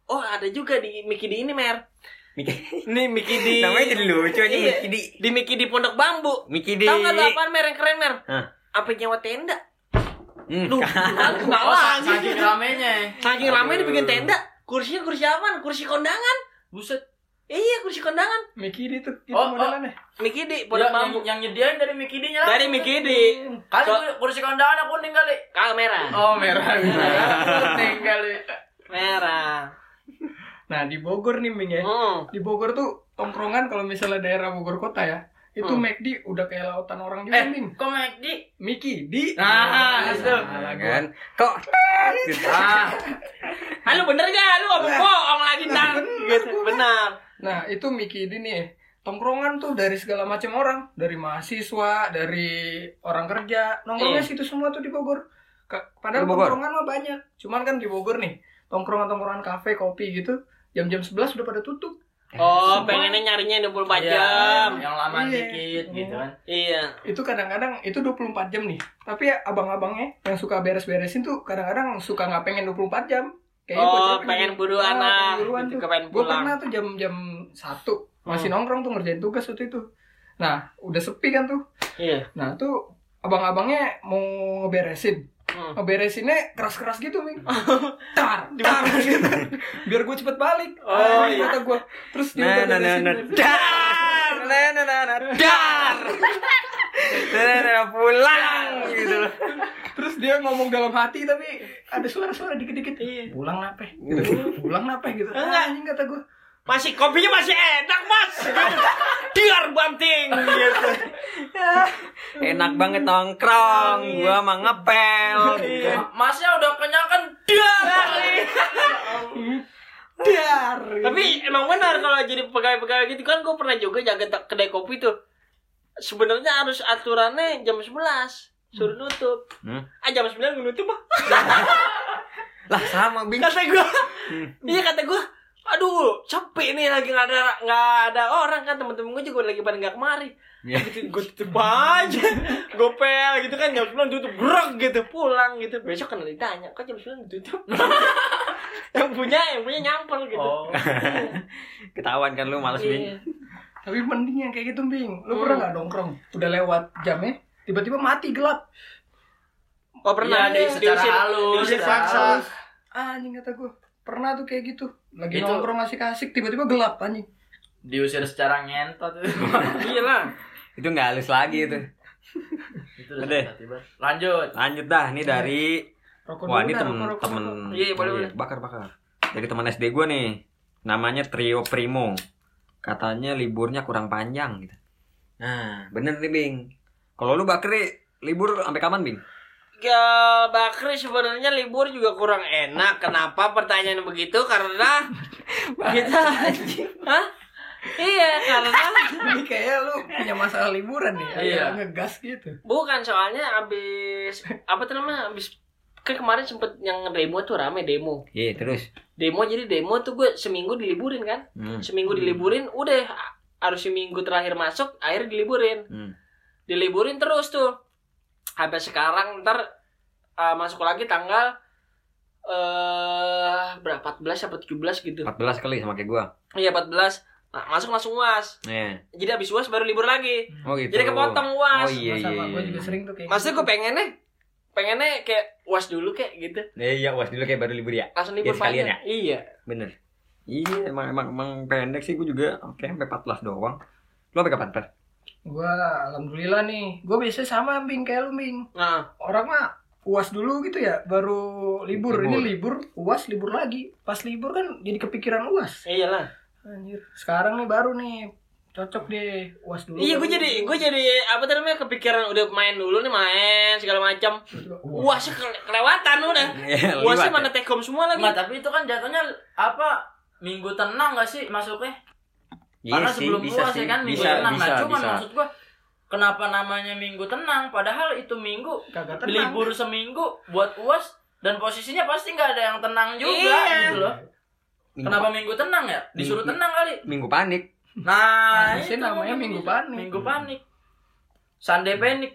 oh ada juga di Mikidi ini mer Mikidi. nih Mikidi Namanya jadi lucu aja Iya. Mikidi. di Mikidi Pondok Bambu Mikidi. tau nggak tuh apaan mer yang keren mer Hah. apa nyewa tenda Hmm. Duh, nggak Oh, saking ramenya. Saking rame dibikin tenda. Kursinya kursi apa? Kursi kondangan. Buset. Iya, kursi kondangan. Mikidi tuh itu Oh, oh. modelannya. Mikidi, Ya, Pondok yang, Bambu. yang nyediain dari Mikidinya. Dari Mikidi. Kali So- kursi kondangan kuning kali. Kamera. Oh, merah. Kuning kali. Merah. Nah, di Bogor nih, Ming ya. Hmm. Di Bogor tuh tongkrongan kalau misalnya daerah Bogor kota ya, itu Hmm. McD udah kayak lautan orang juga, Eh, Ming. kok McD? Mickey di Nah, itu. Alah, gua. kan kok gitu. Ah, Halo bener gak? Lu ngomong bohong lagi ntar. Gitu, benar. Nah, itu Mickey di nih. Tongkrongan tuh dari segala macam orang, dari mahasiswa, dari orang kerja, nongkrongnya Iya. situ semua tuh di Bogor. Padahal Di Bogor? tongkrongan mah banyak. Cuman kan di Bogor nih, tongkrongan-tongkrongan kafe, kopi gitu, jam-jam 11 udah pada tutup. Oh, Semua. pengennya nyarinya 24 iya, jam. Yang lama Iya. dikit gitu kan. Iya. Itu kadang-kadang itu 24 jam nih. Tapi ya abang-abangnya yang suka beres-beresin tuh kadang-kadang suka nggak pengen 24 jam. Kayaknya Oh, bocah pengen buruan Ah, lah. pengen buruan Gitu, tuh. pengen Gue pulang. pernah tuh jam-jam 1 masih Hmm. nongkrong tuh ngerjain tugas waktu itu. Nah, udah sepi kan tuh. Iya. Nah, tuh abang-abangnya mau ngeberesin. Hmm. Ngeberesinnya keras-keras gitu, Ming. Tar, tar gitu. Biar gue cepet balik. Oh, Anjing, iya. kata gue. Terus dia Nah, udah nah, nah, nah, dar, nah, nah, nah, nah, dar, nah, nah, nah, pulang gitu loh. Terus dia ngomong dalam hati tapi ada suara-suara dikit-dikit. Pulang nape? Gitu. Pulang nape gitu. Enggak. Anjing kata gue. Masih kopinya masih enak, Mas. Diar banting gitu. Enak banget nongkrong, gua mah ngepel. Masnya udah kenyang kan? Dar. Dar. Tapi emang benar kalau jadi pegawai-pegawai gitu kan gue pernah juga jaga kedai kopi tuh. Sebenarnya harus aturannya jam 11 suruh nutup. Hmm. Ah jam 9 gue nutup ah. Lah sama bing. Kata gue. Iya kata gue. Aduh, capek nih lagi nggak ada nggak ada orang kan temen-temen gue juga lagi pada nggak kemari. Iya. Gitu, gue tutup aja, gopel gitu kan jam 9 tutup brok gitu pulang gitu. Besok kan ditanya, kok jam 9 ditutup? yang punya yang punya nyamper gitu. Oh. Ketahuan kan lu males bing. Iya. Tapi mending yang kayak gitu, Bing. Lu Hmm. pernah nggak nongkrong? Udah lewat jamnya, tiba-tiba mati gelap. Oh pernah Iya, di- secara diusir- halus, diusir secara paksa. halus. Anjing kata gue. Pernah tuh kayak gitu. Lagi Itu- nongkrong asik-asik, tiba-tiba gelap anjing. Diusir secara ngentot. Iya lah. Itu nggak halus lagi itu. itu Udah. Lanjut. Lanjut dah, nih dari Rokok Wah ini temen rokok, temen rokok. Iya, boleh, oh, boleh. bakar bakar. Dari teman SD gue nih, namanya Trio Primo. Katanya liburnya kurang panjang gitu. Nah bener nih Bing. Kalau lu Bakri libur sampai kapan Bing? Ya Bakri sebenarnya libur juga kurang enak. Kenapa pertanyaan begitu? Karena kita Hah? Iya, karena Ini kayak lu punya masalah liburan nih. Iya. Agak ngegas gitu. bukan soalnya abis apa tuh namanya? Abis kan kemarin sempet yang demo tuh rame demo. Iya terus. Demo jadi demo tuh gue seminggu diliburin kan. Hmm. Seminggu diliburin udah harus seminggu terakhir masuk akhirnya diliburin. Hmm. diliburin terus tuh sampai sekarang ntar uh, masuk lagi tanggal eh berapa 14 apa 17 gitu 14 kali sama kayak gua. iya 14 nah, masuk langsung uas Iya. jadi habis uas baru libur lagi Oh gitu. jadi kepotong uas Oh iya iya. Sama, iya. gue juga sering tuh kayak maksudnya gue gitu. pengennya pengennya kayak uas dulu kayak gitu Eh, iya uas dulu kayak baru libur ya. langsung libur sekalian panjang iya Bener. Iya emang emang emang pendek sih gua juga. Oke sampai 14 doang. Lu sampai kapan per? Gua alhamdulillah nih. Gue biasanya sama Bing kayak lu Bing. nah Orang mah uas dulu gitu ya, baru libur. Libur. Ini libur, uas libur lagi. Pas libur kan jadi kepikiran uas. iyalah Anjir. Sekarang nih baru nih cocok deh uas dulu Iya, gue jadi gue jadi apa tuh namanya kepikiran udah main dulu nih main segala macam. Wah, sih kele- kelewatan udah. Iya, Wah, sih liwat mana tekom semua lagi. Nggak, tapi itu kan jatuhnya apa minggu tenang gak sih masuknya Iya karena sih, sebelum bisa puas sih. ya kan minggu bisa, tenang bisa, nah cuman bisa. maksud gua kenapa namanya minggu tenang padahal itu minggu kagak tenang libur seminggu buat uas dan posisinya pasti nggak ada yang tenang juga Iya. gitu loh Minggu, kenapa minggu tenang ya disuruh Minggu- tenang kali minggu panik. nah Harusnya itu namanya minggu panik. minggu panik Sunday panic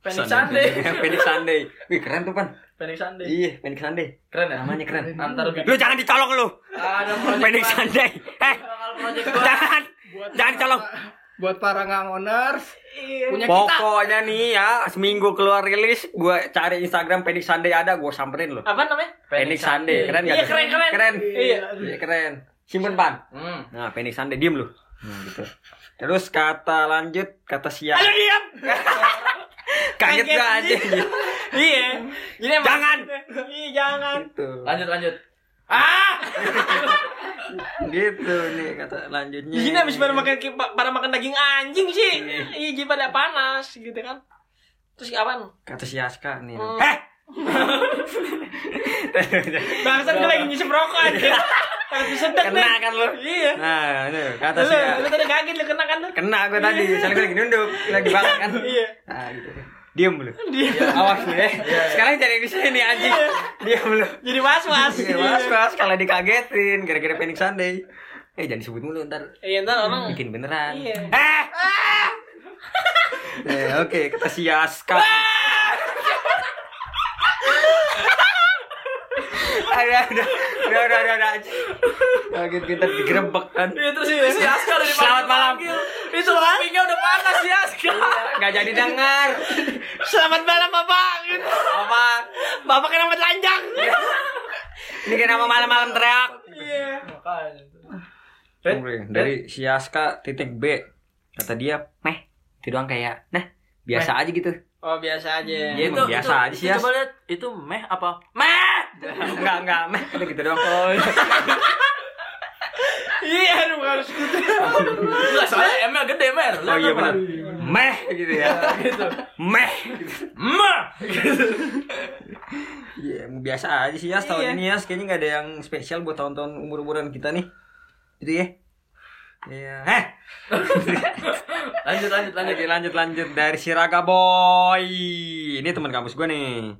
panic Sunday Panic Sunday. Wih, keren tuh, Pan. Panic Sunday Iya, Panic Sunday. keren ya Namanya keren. antar bikin Lu jangan dicolok lu. ada project Panic. Sunday. Eh, Bakal project baru. jangan. Jangan dicolok. buat para ngangoners Iya. punya kita Pokoknya nih ya, seminggu keluar rilis, gua cari Instagram Panic Sunday ada, gua samperin lu. Apa namanya? Panic Sunday, keren gak? Iya, keren, keren. Keren. Iya. Iya, keren. Simpen, Pan. Hmm. Nah, Panic Sunday diem lu. Nah, gitu. Terus kata lanjut, kata siap. Halo diam. Kaget Kaget gak aja? Iya. Jadi emang- Jangan. Iya, jangan. Gitu. lanjut lanjut ah Gitu nih kata lanjutnya. Di sini habis pada makan pada makan daging anjing sih. Iya, jadi pada panas gitu kan. Terus apaan? Kata si Aska nih. Hmm. Heh. Bangsat gue lagi ngisep rokok aja. Tapi sedek Kena deh. kan lu? Iya. Nah, ini kata Lu, si lu tadi kaget lu kena kan lu? Kena gue tadi, soalnya gue lagi nunduk, lagi banget kan. Iya. Nah, gitu. Diem lu. Dia Awas lu ya. Sekarang cari di sini anjing. Diem lu. jadi was-was. Ya, mas, mas, kalau dikagetin gara-gara Panic Sunday. Eh, jangan disebut mulu ntar Iya, ntar orang bikin beneran. Iya. Eh. Eh, oke, kata si Aska. Ada, ada, udah, udah, udah, udah, Kaget kita digerebek kan. Iya terus si, si Aska udah Selamat malam. Itu kupingnya udah panas si Aska. Gak jadi dengar. Selamat malam, Bapak. Apa? Bapak kenapa telanjang? Ini kenapa malam-malam teriak? Iya. Dari si Aska titik B. Kata dia, meh, itu doang kayak, nah, biasa aja gitu. Oh, biasa aja. Iya, emang biasa aja sih, itu. Coba lihat itu meh apa? Meh. enggak, enggak, meh, udah gitu doang. Iya, aduh harus gitu. Enggak soalnya M-nya gede mer. Oh iya benar. Meh gitu ya. Gitu. Meh gitu. Meh. Iya, biasa aja sih ya tahun Iya. ini ya. Kayaknya nggak ada yang spesial buat tahun-tahun umur-umuran kita nih. Itu ya. Iya. Heh. Lanjut lanjut lanjut. Lanjut lanjut lanjut dari Siraga Boy. Ini teman kampus gue nih.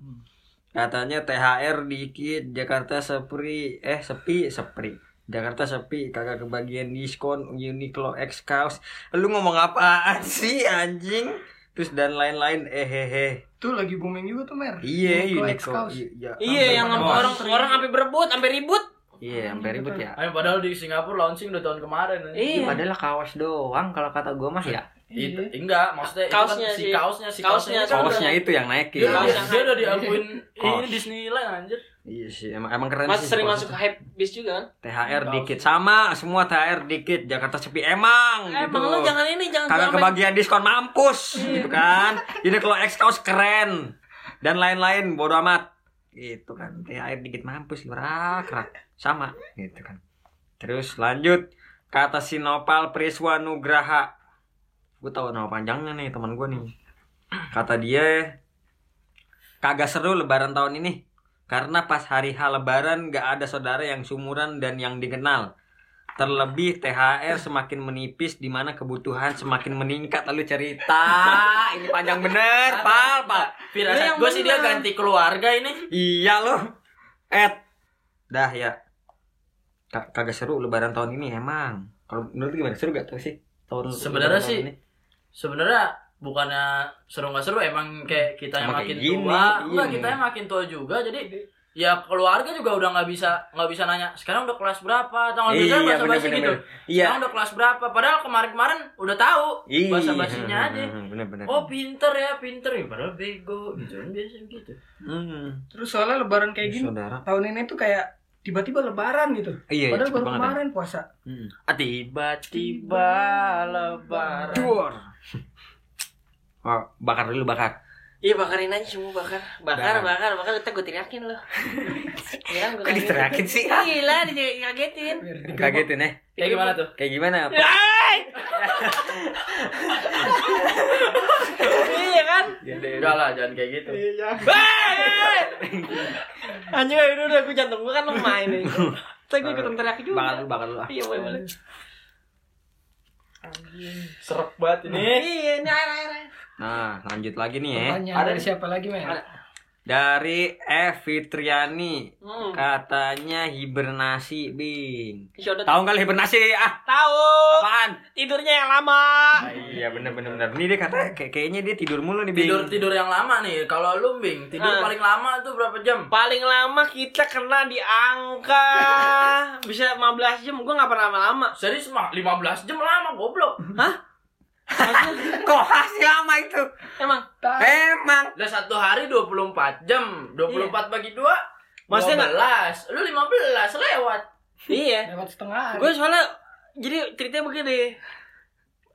Katanya THR dikit, Jakarta sepi, eh sepi, sepi. Jakarta sepi, kagak kebagian diskon Uniqlo X Kaos. Lu ngomong apaan sih anjing? Terus dan lain-lain eh hehe. itu lagi booming juga tuh mer Iya, Uniqlo. Kaos. Iya, Iya, yang orang orang sampai berebut, sampai ribut. Iya, sampai ribut ya. Ayo padahal di Singapura launching udah tahun kemarin. Iya. Padahal kaos doang kalau kata gue mah ya. Itu enggak, maksudnya itu Kaosnya kan si sih. kaosnya si Kaosnya, kaosnya. kan Kaosnya udah- itu yang naik Dia, ya. Kaos dia, udah diakuin Kaos. ini Disneyland anjir. Iya sih, emang emang keren Mas sih. sering kaos masuk itu. hype bis juga kan? THR dikit sama semua THR dikit Jakarta sepi emang Eh, gitu. Emang lu jangan ini, jangan Kagak kebagian diskon mampus gitu kan. Ini kalau X kaos keren dan lain-lain bodo amat. Gitu kan. THR dikit mampus rak rak sama gitu kan. Terus lanjut kata Sinopal Priswa Nugraha. Gue tahu nama panjangnya nih teman gue nih. Kata dia kagak seru lebaran tahun ini karena pas hari H lebaran gak ada saudara yang sumuran dan yang dikenal. Terlebih THR semakin menipis di mana kebutuhan semakin meningkat lalu cerita. Ini panjang bener, pal, pal. Firasat gue sih dia ganti keluarga ini. Iya loh. Ed. Dah ya. Ka- Kagak seru lebaran tahun ini emang. Kalau menurut gimana? Seru gak tuh sih? Tahun Sebenarnya sih, ini? Sebenarnya bukannya seru nggak seru emang kayak kita yang makin kayak gini, tua enggak iya. kita yang makin tua juga jadi ya keluarga juga udah nggak bisa nggak bisa nanya sekarang udah kelas berapa atau nggak bisa Iya, bahasa basi bener, gitu. Iya. sekarang udah kelas berapa padahal kemarin kemarin udah tahu Iya. bahasa basinya aja Bener bener. oh pinter ya pinter ya padahal bego gitu kan biasa gitu Hmm. terus soalnya lebaran kayak gini Saudara. tahun ini tuh kayak tiba-tiba lebaran gitu Iya, padahal cepet baru ya. kemarin puasa Hmm. ah, tiba-tiba lebaran Duar. Oh, bakar dulu bakar. Iya bakarin aja semua bakar. Bakar, Bakar. bakar, bakar, kita gue teriakin loh. Iya, gue Kok diteriakin sih? Gila, dikagetin. Kagetin ya. kayak gimana tuh Kayak gimana? Hai! iya kan Enggak lah, jangan kayak gitu. Hei! anjing udah udah gue jantung gue kan lemah ini tapi gue ikutan teriak juga Bakal lu, bakal lu ah. iya boleh boleh Serep banget ini. iya ini air air. Nah, lanjut lagi nih ya. Pertanyaan dari siapa lagi, men? Dari F Fitriani. Hmm. Katanya hibernasi, Bing. Tahu nggak hibernasi? Ah, tahu apaan? tidurnya yang lama Ah, iya bener bener bener. Ini dia kata kayak kayaknya dia tidur mulu nih, Bing. Tidur tidur yang lama nih. Kalau lu Bing, tidur Ah. paling lama tuh berapa jam? paling lama kita kena di angka bisa 15 jam gue nggak pernah lama-lama Serius mah 15 jam lama goblok. hah Kok hasil lama itu? emang Emang. Udah satu hari 24 jam. 24 bagi 2 Maksudnya 12. Lu 15 lewat. iya Lewat setengah hari. gue soalnya jadi ceritanya begini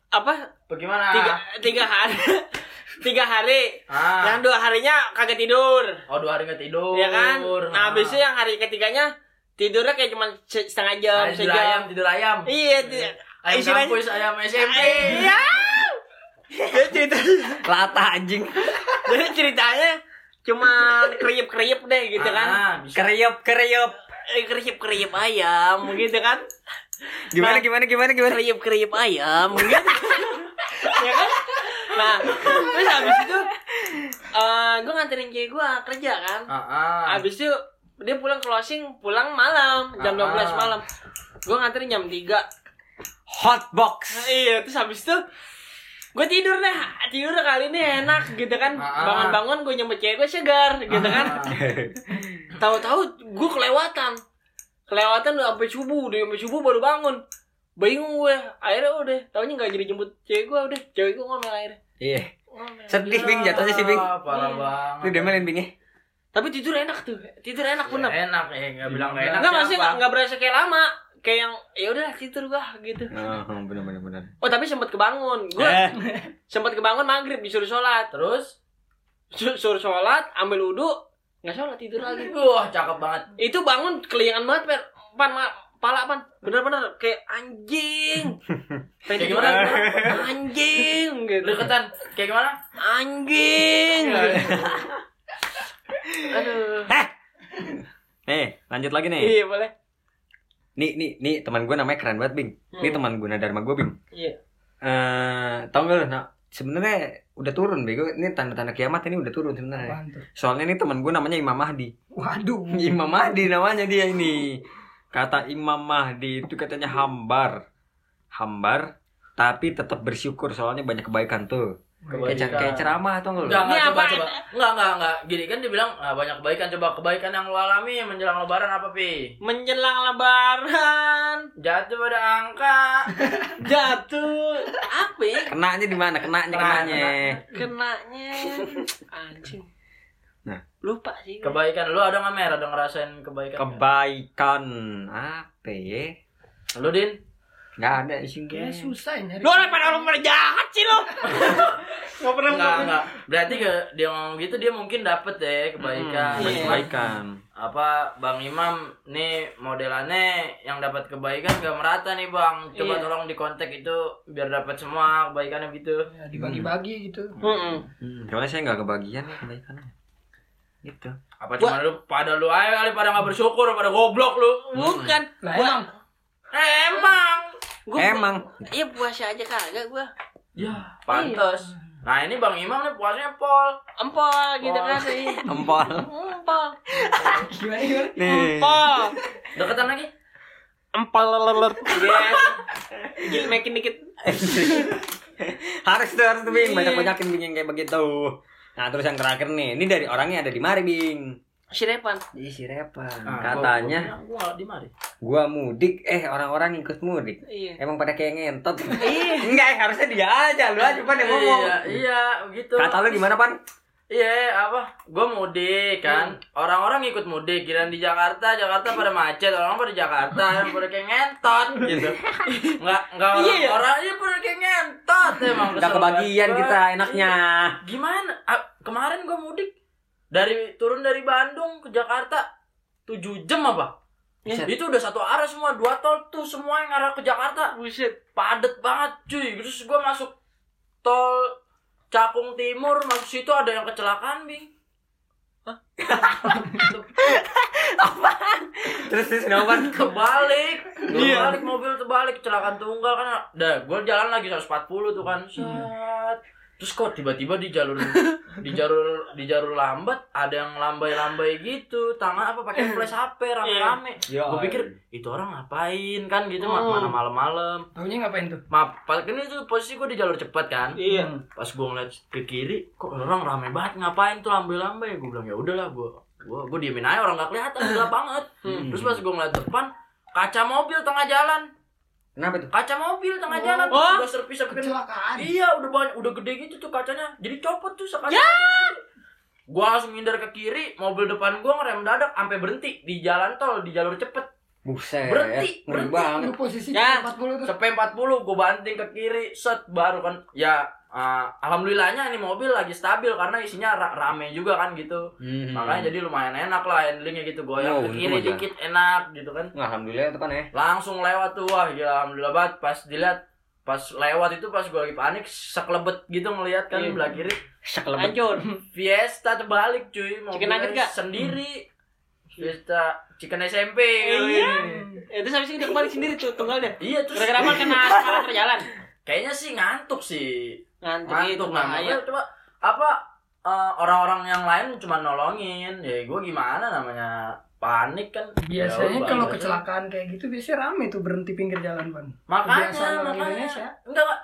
apa Bagaimana? tiga tiga hari tiga hari Ah. yang dua harinya kagak tidur Oh, dua hari nggak tidur. ya kan nah Ah. habisnya yang hari ketiganya tidurnya kayak cuma se- setengah jam Ah, tidur ayam, sejam tidur ayam. iya ti- Ayam istilahnya- kampus, ayam SMP. iya jadi cerita Lata anjing. jadi ceritanya cuma kriep kriep deh gitu kan Ah, kriup. kriep kriep ayam gitu kan Gimana Nah. gimana gimana gimana? kriep kriep ayam gitu ya kan nah terus habis itu eh gue nganterin cewek gue kerja kan Ah, ah. habis itu dia pulang closing pulang malam jam Ah. 12 malam gue nganterin jam 3 Hot box. Nah, iya terus habis itu gue tidur deh tidur kali ini enak gitu kan Ah. bangun-bangun gue nyambut cewek gue segar gitu kan tahu-tahu gue kelewatan kelewatan udah sampai subuh udah sampai subuh baru bangun bingung gue akhirnya udah tahunya nggak jadi jemput cewek gue udah cewek gue ngomel akhirnya Iya. ngomel Sedih Bing jatuhnya sih Bing. Ah, parah Iya. banget. Itu demelin Bing ya. tapi tidur enak tuh tidur enak bener Ya, enak ya, nggak bilang nggak enak. Enggak masih nggak nggak berasa kayak lama kayak yang ya udah tidur gua gitu. Oh, bener bener bener. oh tapi sempat kebangun. Gua Eh, sempat kebangun maghrib disuruh sholat. Terus, Sur- suruh sholat ambil wudhu nggak sholat tidur lagi. Wah cakep banget. itu bangun kelingan banget per pan ma, pala pan. Bener-bener kayak anjing. Pengen Kayak gimana? anjing gitu. Deketan, kayak gimana? anjing. Aduh. Nih, lanjut lagi nih. iya boleh Nih, nih, nih teman gue namanya keren banget, Bing. Ini Hmm. teman gue Dharma gue, Bing. iya Eh, tau gak lu? Nah, sebenarnya udah turun, Bego. Ini tanda-tanda kiamat ini udah turun sebenarnya. Soalnya ini teman gue namanya Imam Mahdi. Waduh. Imam Mahdi namanya dia ini. Kata Imam Mahdi itu katanya hambar. Hambar tapi tetap bersyukur soalnya banyak kebaikan tuh. Kayak, kayak ceramah atau enggak lu? Enggak, Ini enggak, coba, coba. Enggak, enggak, enggak. Gini kan dibilang ah, banyak kebaikan. Coba kebaikan yang lu alami menjelang lebaran apa, Pi? menjelang lebaran Jatuh pada angka. jatuh apa ya Kenanya di mana? Kenanya Kena, kenanya. kenanya anjing Nah. lupa sih Kebaikan lu ada nggak mer? Ada ngerasain kebaikan? Kebaikan apa ya? Lu Din? Enggak ada sih Kayak susah ya nyari. lu orang pada orang jahat sih lu nggak pernah Enggak, enggak. Berarti ke dia ngomong gitu dia mungkin dapet deh kebaikan. Hmm, Iya. kebaikan. Apa Bang Imam nih modelannya yang dapat kebaikan gak merata nih Bang. Coba Iya. tolong dikontak itu biar dapat semua kebaikannya gitu. Ya, dibagi-bagi gitu. Mm-mm. Hmm, soalnya saya nggak kebagian nih kebaikannya. Gitu. Apa cuma lu pada lu aja kali pada nggak bersyukur pada goblok lu. bukan Lah emang Eh, emang. Gua Emang. iya puasa aja kagak gua Ya, pantas. Nah, ini Bang Imam nih puasanya pol. empol gitu kan sih Empol. empol gimana empol Deketan lagi. empol lelet yes gil makin dikit harus tuh harus tuh Bing banyak-banyakin Bing yang kayak begitu. Nah terus yang terakhir nih, ini dari orangnya ada di mari Bing. Si Repan Di si Repan. Nah, Katanya gua, gua, gua di mari. gua mudik, eh orang-orang ikut mudik. iya Emang pada kayak ngentot. Iya. Enggak, eh, harusnya dia aja, lu aja pan yang ngomong. Iya, iya, gitu. Kata lu gimana pan? Iya, apa? Gue mudik kan. Orang-orang ikut mudik. Kira di Jakarta, Jakarta pada macet. Orang pada Jakarta, yang pada kayak ngentot gitu. Enggak, enggak orang, Iya, iya. orang iya pada kayak ngentot emang. Udah Kesel kebagian kita gua. enaknya. Iya. Gimana? Ah, kemarin gue mudik dari turun dari Bandung ke Jakarta 7 jam apa? Itu udah satu arah semua, dua tol tuh semua yang arah ke Jakarta. Buset. Padet banget cuy. Terus gua masuk tol Cakung Timur, masuk situ ada yang kecelakaan, Bing. Terus terus kenapa? Kebalik. Kebalik mobil terbalik kecelakaan tunggal kan. Dah, gua jalan lagi 140 tuh kan. Set. Terus kok tiba-tiba di jalur di jalur di jalur lambat ada yang lambai-lambai gitu. Tangan apa pakai flash HP rame-rame. Ya, Gue pikir itu orang ngapain kan gitu ma- mana malam-malam. Taunya ngapain tuh? Maaf, pas kan itu posisi gue di jalur cepat kan. Iya. Pas gue ngeliat ke kiri, kok orang rame banget ngapain tuh lambai-lambai. Gue bilang ya udahlah gue gue gue diemin aja orang gak kelihatan gelap banget. Terus pas gue ngeliat depan, kaca mobil tengah jalan. Kenapa tuh? Kaca mobil tengah jalan Oh. udah servis servis. Kecelakaan. Iya, udah banyak, udah gede gitu tuh kacanya. Jadi copot tuh sekaca. Ya. Gua langsung ngindar ke kiri, mobil depan gua ngerem dadak sampai berhenti di jalan tol di jalur cepet. Buset. Berhenti, Ngeri berhenti. banget. Lu posisi Ya. 40 tuh. Sampai 40 gua banting ke kiri, set baru kan ya uh, alhamdulillahnya ini mobil lagi stabil karena isinya ra- rame juga kan gitu. Hmm. Makanya jadi lumayan enak lah handlingnya gitu goyang Oh, ke kiri aja. dikit enak gitu kan. Alhamdulillah itu kan ya. Langsung lewat tuh wah gila alhamdulillah banget pas dilihat pas lewat itu pas gua lagi panik sekelebet gitu ngelihat kan Iya. belah kiri Sekelebet. Hancur. Fiesta terbalik cuy Chicken nugget mobilnya gak? sendiri Fiesta chicken SMP Iya. Itu habis itu dia kembali sendiri tuh tunggalnya. iya terus Gara-gara apa kena salah terjalan. Kayaknya sih ngantuk sih. Ngantuk itu ngantuk. nah bahaya. makanya coba apa eh, orang-orang yang lain cuma nolongin. Ya gue gimana namanya? Panik kan. Biasanya Ya, kalau kecelakaan kayak gitu biasanya rame tuh berhenti pinggir jalan, Pan. makanya Kebiasaan makanya. Indonesia. enggak enggak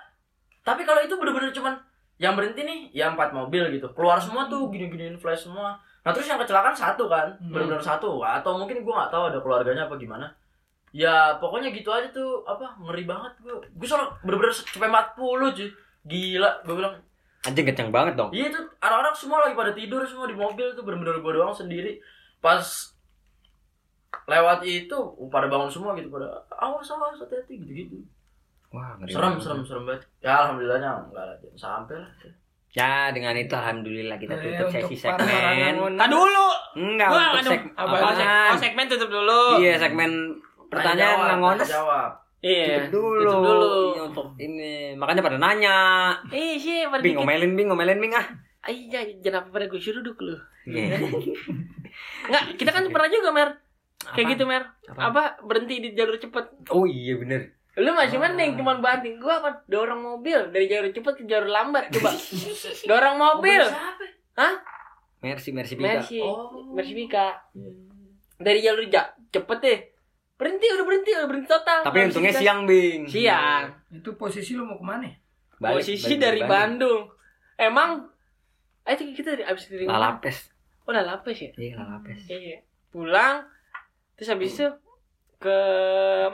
tapi kalau itu bener-bener cuman yang berhenti nih ya empat mobil gitu. Keluar semua tuh gini-giniin flash semua. Nah terus yang kecelakaan satu kan? Hmm. bener-bener satu. Atau mungkin gue nggak tahu ada keluarganya apa gimana ya pokoknya gitu aja tuh apa ngeri banget gue gue soalnya bener-bener sampai 40 cuy gila gue bilang Anjing kenceng banget dong. iya tuh anak-anak semua lagi pada tidur semua di mobil tuh bener-bener gue doang sendiri pas lewat itu pada bangun semua gitu pada awas awas hati-hati gitu-gitu Wah, ngeri. serem banget. serem serem banget ya alhamdulillahnya enggak lah jangan sampai lah Ya, dengan itu alhamdulillah kita Eh, tutup sesi segmen. Kan dulu. Enggak, Gua untuk seg apa apaan? oh, segmen tutup dulu. Iya, segmen pertanyaan Tanya nggak tanya jawab Iya. Tutup dulu. Tutup dulu. Iya, untuk ini. Makanya pada nanya. Eh, sih pada Bing, ngomelin Bing, ngomelin Bing ah. Iya, jangan apa pada gue suruh duduk lu. Iya. Enggak, kita kan pernah juga, Mer. Kayak Apaan? gitu, Mer. Apaan? Apa berhenti di jalur cepet. Oh iya bener. Lu masih Ah. mending cuman banting gua apa dorong mobil dari jalur cepet ke jalur lambat coba. dorong mobil. siapa Hah? Merci, merci Bika. Mercy. Oh. Mercy Mika. Dari jalur ja cepet deh. Berhenti, udah berhenti, udah berhenti total. Tapi Nggak untungnya siang Bing. Siang. Itu posisi lu mau ke mana? Balik, Posisi balik dari Bandung. Emang Eh itu kita dari abis dari? Lalapes. Oh lalapes ya? Iya, lalapes. Iya. Pulang terus habis itu ke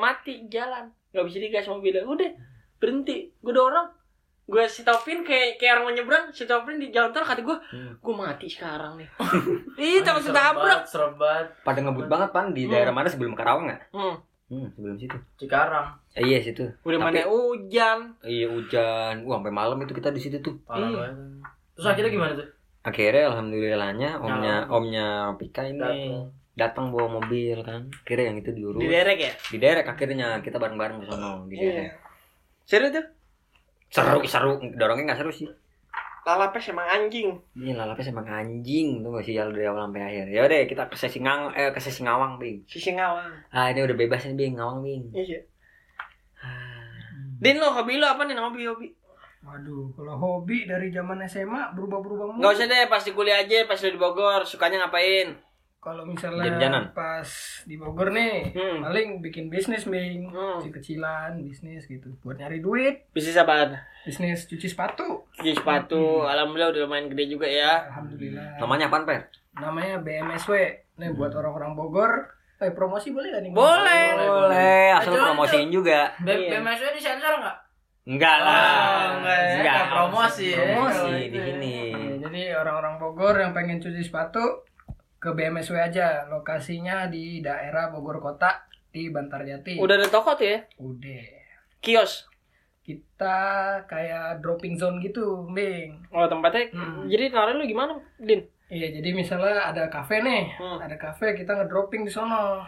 mati jalan. Gak bisa digas mobilnya. Udah berhenti. Gue dorong. Gue stopin kayak kayak orang mau nyebrang, stopin di jalan tol kata gue, Hmm. gue mati sekarang nih. Ih, takut ketabrak. banget, serem banget Pada ngebut banget pan di Hmm. daerah mana sebelum Karawang nggak? Hmm. Hmm, sebelum situ. Cikarang Eh, iya situ. Udah Tapi- mana hujan. Iya hujan. Wah, sampai malam itu kita di situ tuh. parah Iya. terus akhirnya gimana tuh Akhirnya alhamdulillahnya omnya Nah. omnya Pika ini Datang. datang bawa mobil kan. Akhirnya yang itu diurus. Di derek ya? Di derek akhirnya kita bareng-bareng ke sono di Iya. derek. Seru tuh. Seru, seru. Dorongnya nggak seru sih. Lalapes emang anjing. Ini lalapnya emang anjing tuh masih jalan dari awal sampai akhir. Ya udah kita ke sesi ngang eh ke sesi ngawang, Bing. Sisi ngawang. Ah, ini udah bebas nih, Bing, ngawang, Bing. Iya. Din lo hobi lo apa nih hobi hobi? Waduh, kalau hobi dari zaman SMA berubah-berubah mulu. Nggak usah deh, pas di kuliah aja, pas lu di Bogor, sukanya ngapain? Kalau misalnya Jan-janan. pas di Bogor nih, Hmm. paling bikin bisnis, Bing. Hmm. Kecil-kecilan, bisnis gitu. Buat nyari duit, Bisnis apaan? bisnis cuci sepatu. Cuci sepatu, alhamdulillah udah lumayan gede juga ya. Alhamdulillah. Namanya apaan, Per? Namanya BMSW. Nih buat orang-orang Bogor. Eh, promosi boleh gak nih? Boleh. Boleh, asal Ayo, promosiin juga. B Iya. BMSW disensor nggak? Enggak lah. Oh, enggak ya. Enggak. Nggak promosi ya. Promosi Kalau di itu ya. sini. Iya, jadi orang-orang Bogor yang pengen cuci sepatu ke BMSW aja. Lokasinya di daerah Bogor Kota di Bantarjati. Udah ada toko tuh ya? Udah. Kios. Kita kayak dropping zone gitu, Bing. Oh tempatnya. Hmm. Jadi naruh lu gimana, Din? Iya, jadi misalnya ada kafe nih, Hmm. ada kafe kita ngedropping di sono.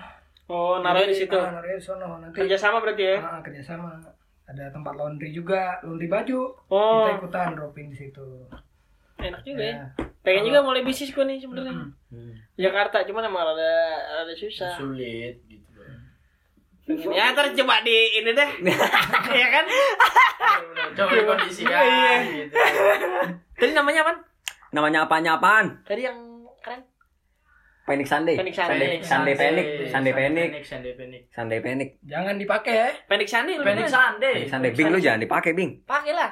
Oh, naruhnya di situ. Ah, di sono. Nanti Kerjasama berarti ya? ah, kerjasama. Ada tempat laundry juga, laundry baju. Oh, Kita ikutan dropping di situ. Enak juga ya. Ya. Pengen juga mulai bisnis gue nih sebenarnya. Mm. Jakarta cuman emang ada ada susah. Sulit gitu. Ya ntar coba di ini deh. Iya kan? Coba dikondisikan Iya. gitu. Tadi namanya apa? Namanya apanya apaan? Tadi yang keren. Panic Sunday. Panic Sunday. Sunday Panic. Sunday Panic. Sunday Panic. Sunday Panic. Jangan dipakai ya. Pendek Sandi lu Panic. Sunday. Panic Sunday. Bing lu jangan dipakai, Bing. Pakai lah.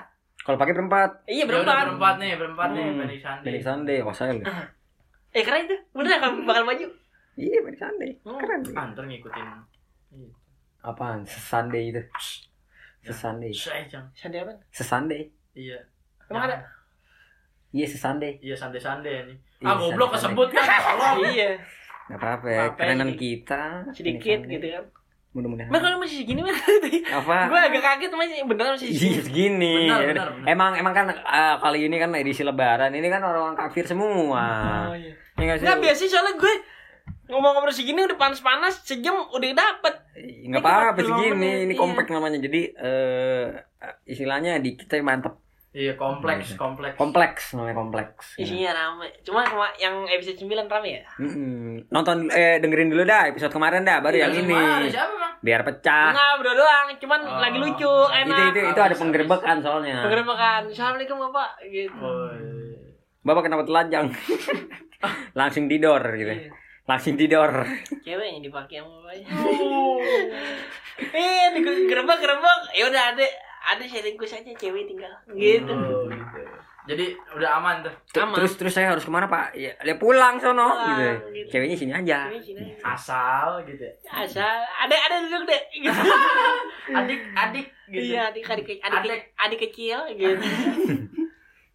Kalau pakai berempat. Iya Ya udah, berempat. berempat nih, berempat nih Hmm. Panic Sunday. Panic Sunday. Wah, saya. Eh keren itu. Bener kan bakal maju. Iya, Panic Sunday. Keren. Bing. Ah, ntar ngikutin. Apaan? Sesunday itu. Saya jangan. Sandi apa? Sesunday. Iya. Emang ada? Iya, sesunday. Iya Sunday nih. Iya, Ah goblok kesebut kan. Iya. Gak apa-apa ya. Apa Kerenan ini? kita. Sedikit gitu kan. Mudah-mudahan. Mas kalau masih segini mah. Apa? Gue agak kaget masih beneran masih segini. Iya segini. Benar, Ya benar, udah. benar. Emang emang kan eh, kali ini kan edisi lebaran. Ini kan orang-orang kafir semua. Oh iya. Iya nggak biasa soalnya gue ngomong-ngomong segini udah panas-panas sejam udah dapet. Nggak apa-apa Ini segini. Ini iya. kompak namanya. Jadi eh istilahnya di kita mantep. Iya kompleks, kompleks. Kompleks namanya kompleks. Isinya rame. Cuma kema- yang episode 9 rame ya? Mm-mm. Nonton eh dengerin dulu dah episode kemarin dah baru yang Iya, ini. Siapa bang? Biar pecah. Enggak, berdua doang. Cuman Oh. lagi lucu, Itu enak. itu itu ada penggerbekan soalnya. Penggerebekan. Assalamualaikum Bapak gitu. Oh, iya. Bapak kenapa telanjang? Langsung tidur gitu. Iya. Langsung tidur. Ceweknya dipakai sama bapaknya. Eh, digerebek-gerebek. Ya udah ada ada sharingku saja cewek tinggal. Gitu. Oh, gitu. Jadi udah aman tuh. Aman. Terus terus saya harus ke mana pak? Ya, ya pulang sono Pulang, gitu. gitu. Ceweknya sini aja. Cewek sini. Asal gitu. Asal ada ada duduk deh. Gitu. Adik, adik gitu. Iya, adik adik adik adik, Adik. adik kecil gitu.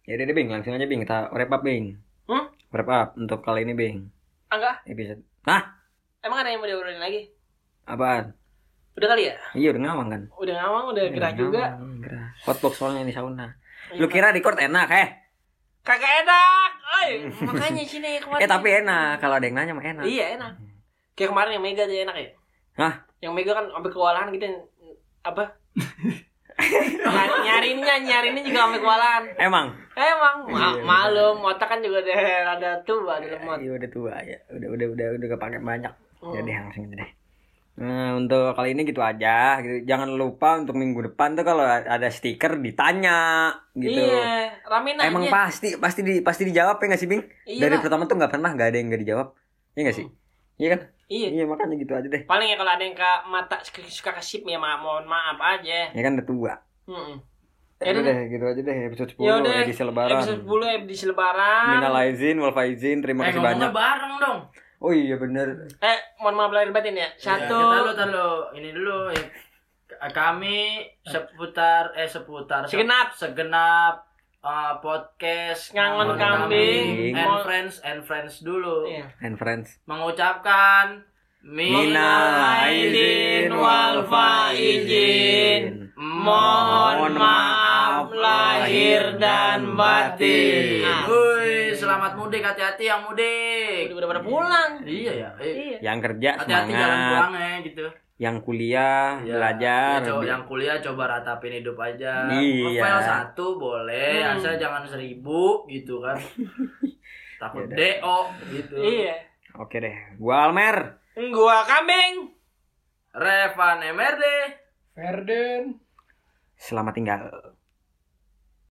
Ya udah deh Bing, langsung aja Bing kita wrap up Bing. Hmm? Wrap up untuk kali ini Bing. Enggak, Episode. Nah, emang ada yang mau diobrolin lagi? apaan? Udah kali ya? Iya udah ngawang kan? Udah ngawang, udah gerah juga. Ngawang, Gerah. Hotbox soalnya ini sauna. Lu kira record enak eh? Kagak enak. Oi, makanya sini kemarin. Eh tapi enak. Kalau ada yang nanya mah enak. Iya, enak. Kayak kemarin yang Mega tuh enak ya? Hah? Yang Mega kan sampai kewalahan gitu apa? Ny- nyariinnya, nyariinnya juga sampai kewalahan. Emang? Emang ma Iya, malum, otak kan juga udah rada tua, udah lemot. Iya udah tua ya. Udah udah udah udah kepake banyak. Hmm. Jadi langsung aja deh. Nah, untuk kali ini gitu aja. Gitu. Jangan lupa untuk minggu depan tuh kalau ada stiker ditanya gitu. Iya, ramein aja. Emang pasti pasti di pasti dijawab ya nggak sih Bing? Iya Dari pertama tuh nggak pernah nggak ada yang nggak dijawab. Iya nggak sih? Iya kan? Iya. Iya makanya gitu aja deh. Paling ya kalau ada yang ke mata suka, suka kesip ya ma mohon maaf aja. Ya kan udah tua. Mm-mm. Ya Yaudah udah deh, gitu aja deh episode 10 Ya udah. edisi lebaran. Episode 10 edisi lebaran. Minal aizin wal faizin, terima Eh kasih banyak. bareng dong. Oh iya bener. Eh, mohon maaf lahir batin ya. Ya, Satu. kita lu tahu ini dulu ya. Kami seputar eh seputar se- Segenap. segenap uh, podcast Ngangon Kambing. and friends and friends dulu Iya. And friends. mengucapkan Minal aizin wal faizin. Mohon maaf lahir dan batin. Nah. Selamat mudik, hati-hati yang mudik. Udah pada pulang. Iya ya. eh, Iya. Yang kerja Hati-hati jalan semangat. pulangnya gitu. Yang kuliah Iya. belajar. Ya, coba yang kuliah coba ratapin hidup aja. Iya. File satu boleh, Hmm. asal jangan seribu gitu kan. Takut Yaudah. DO gitu. Iya. Oke deh. Gua Almer. Gua kambing. Revan MRD. Ferden. Selamat tinggal.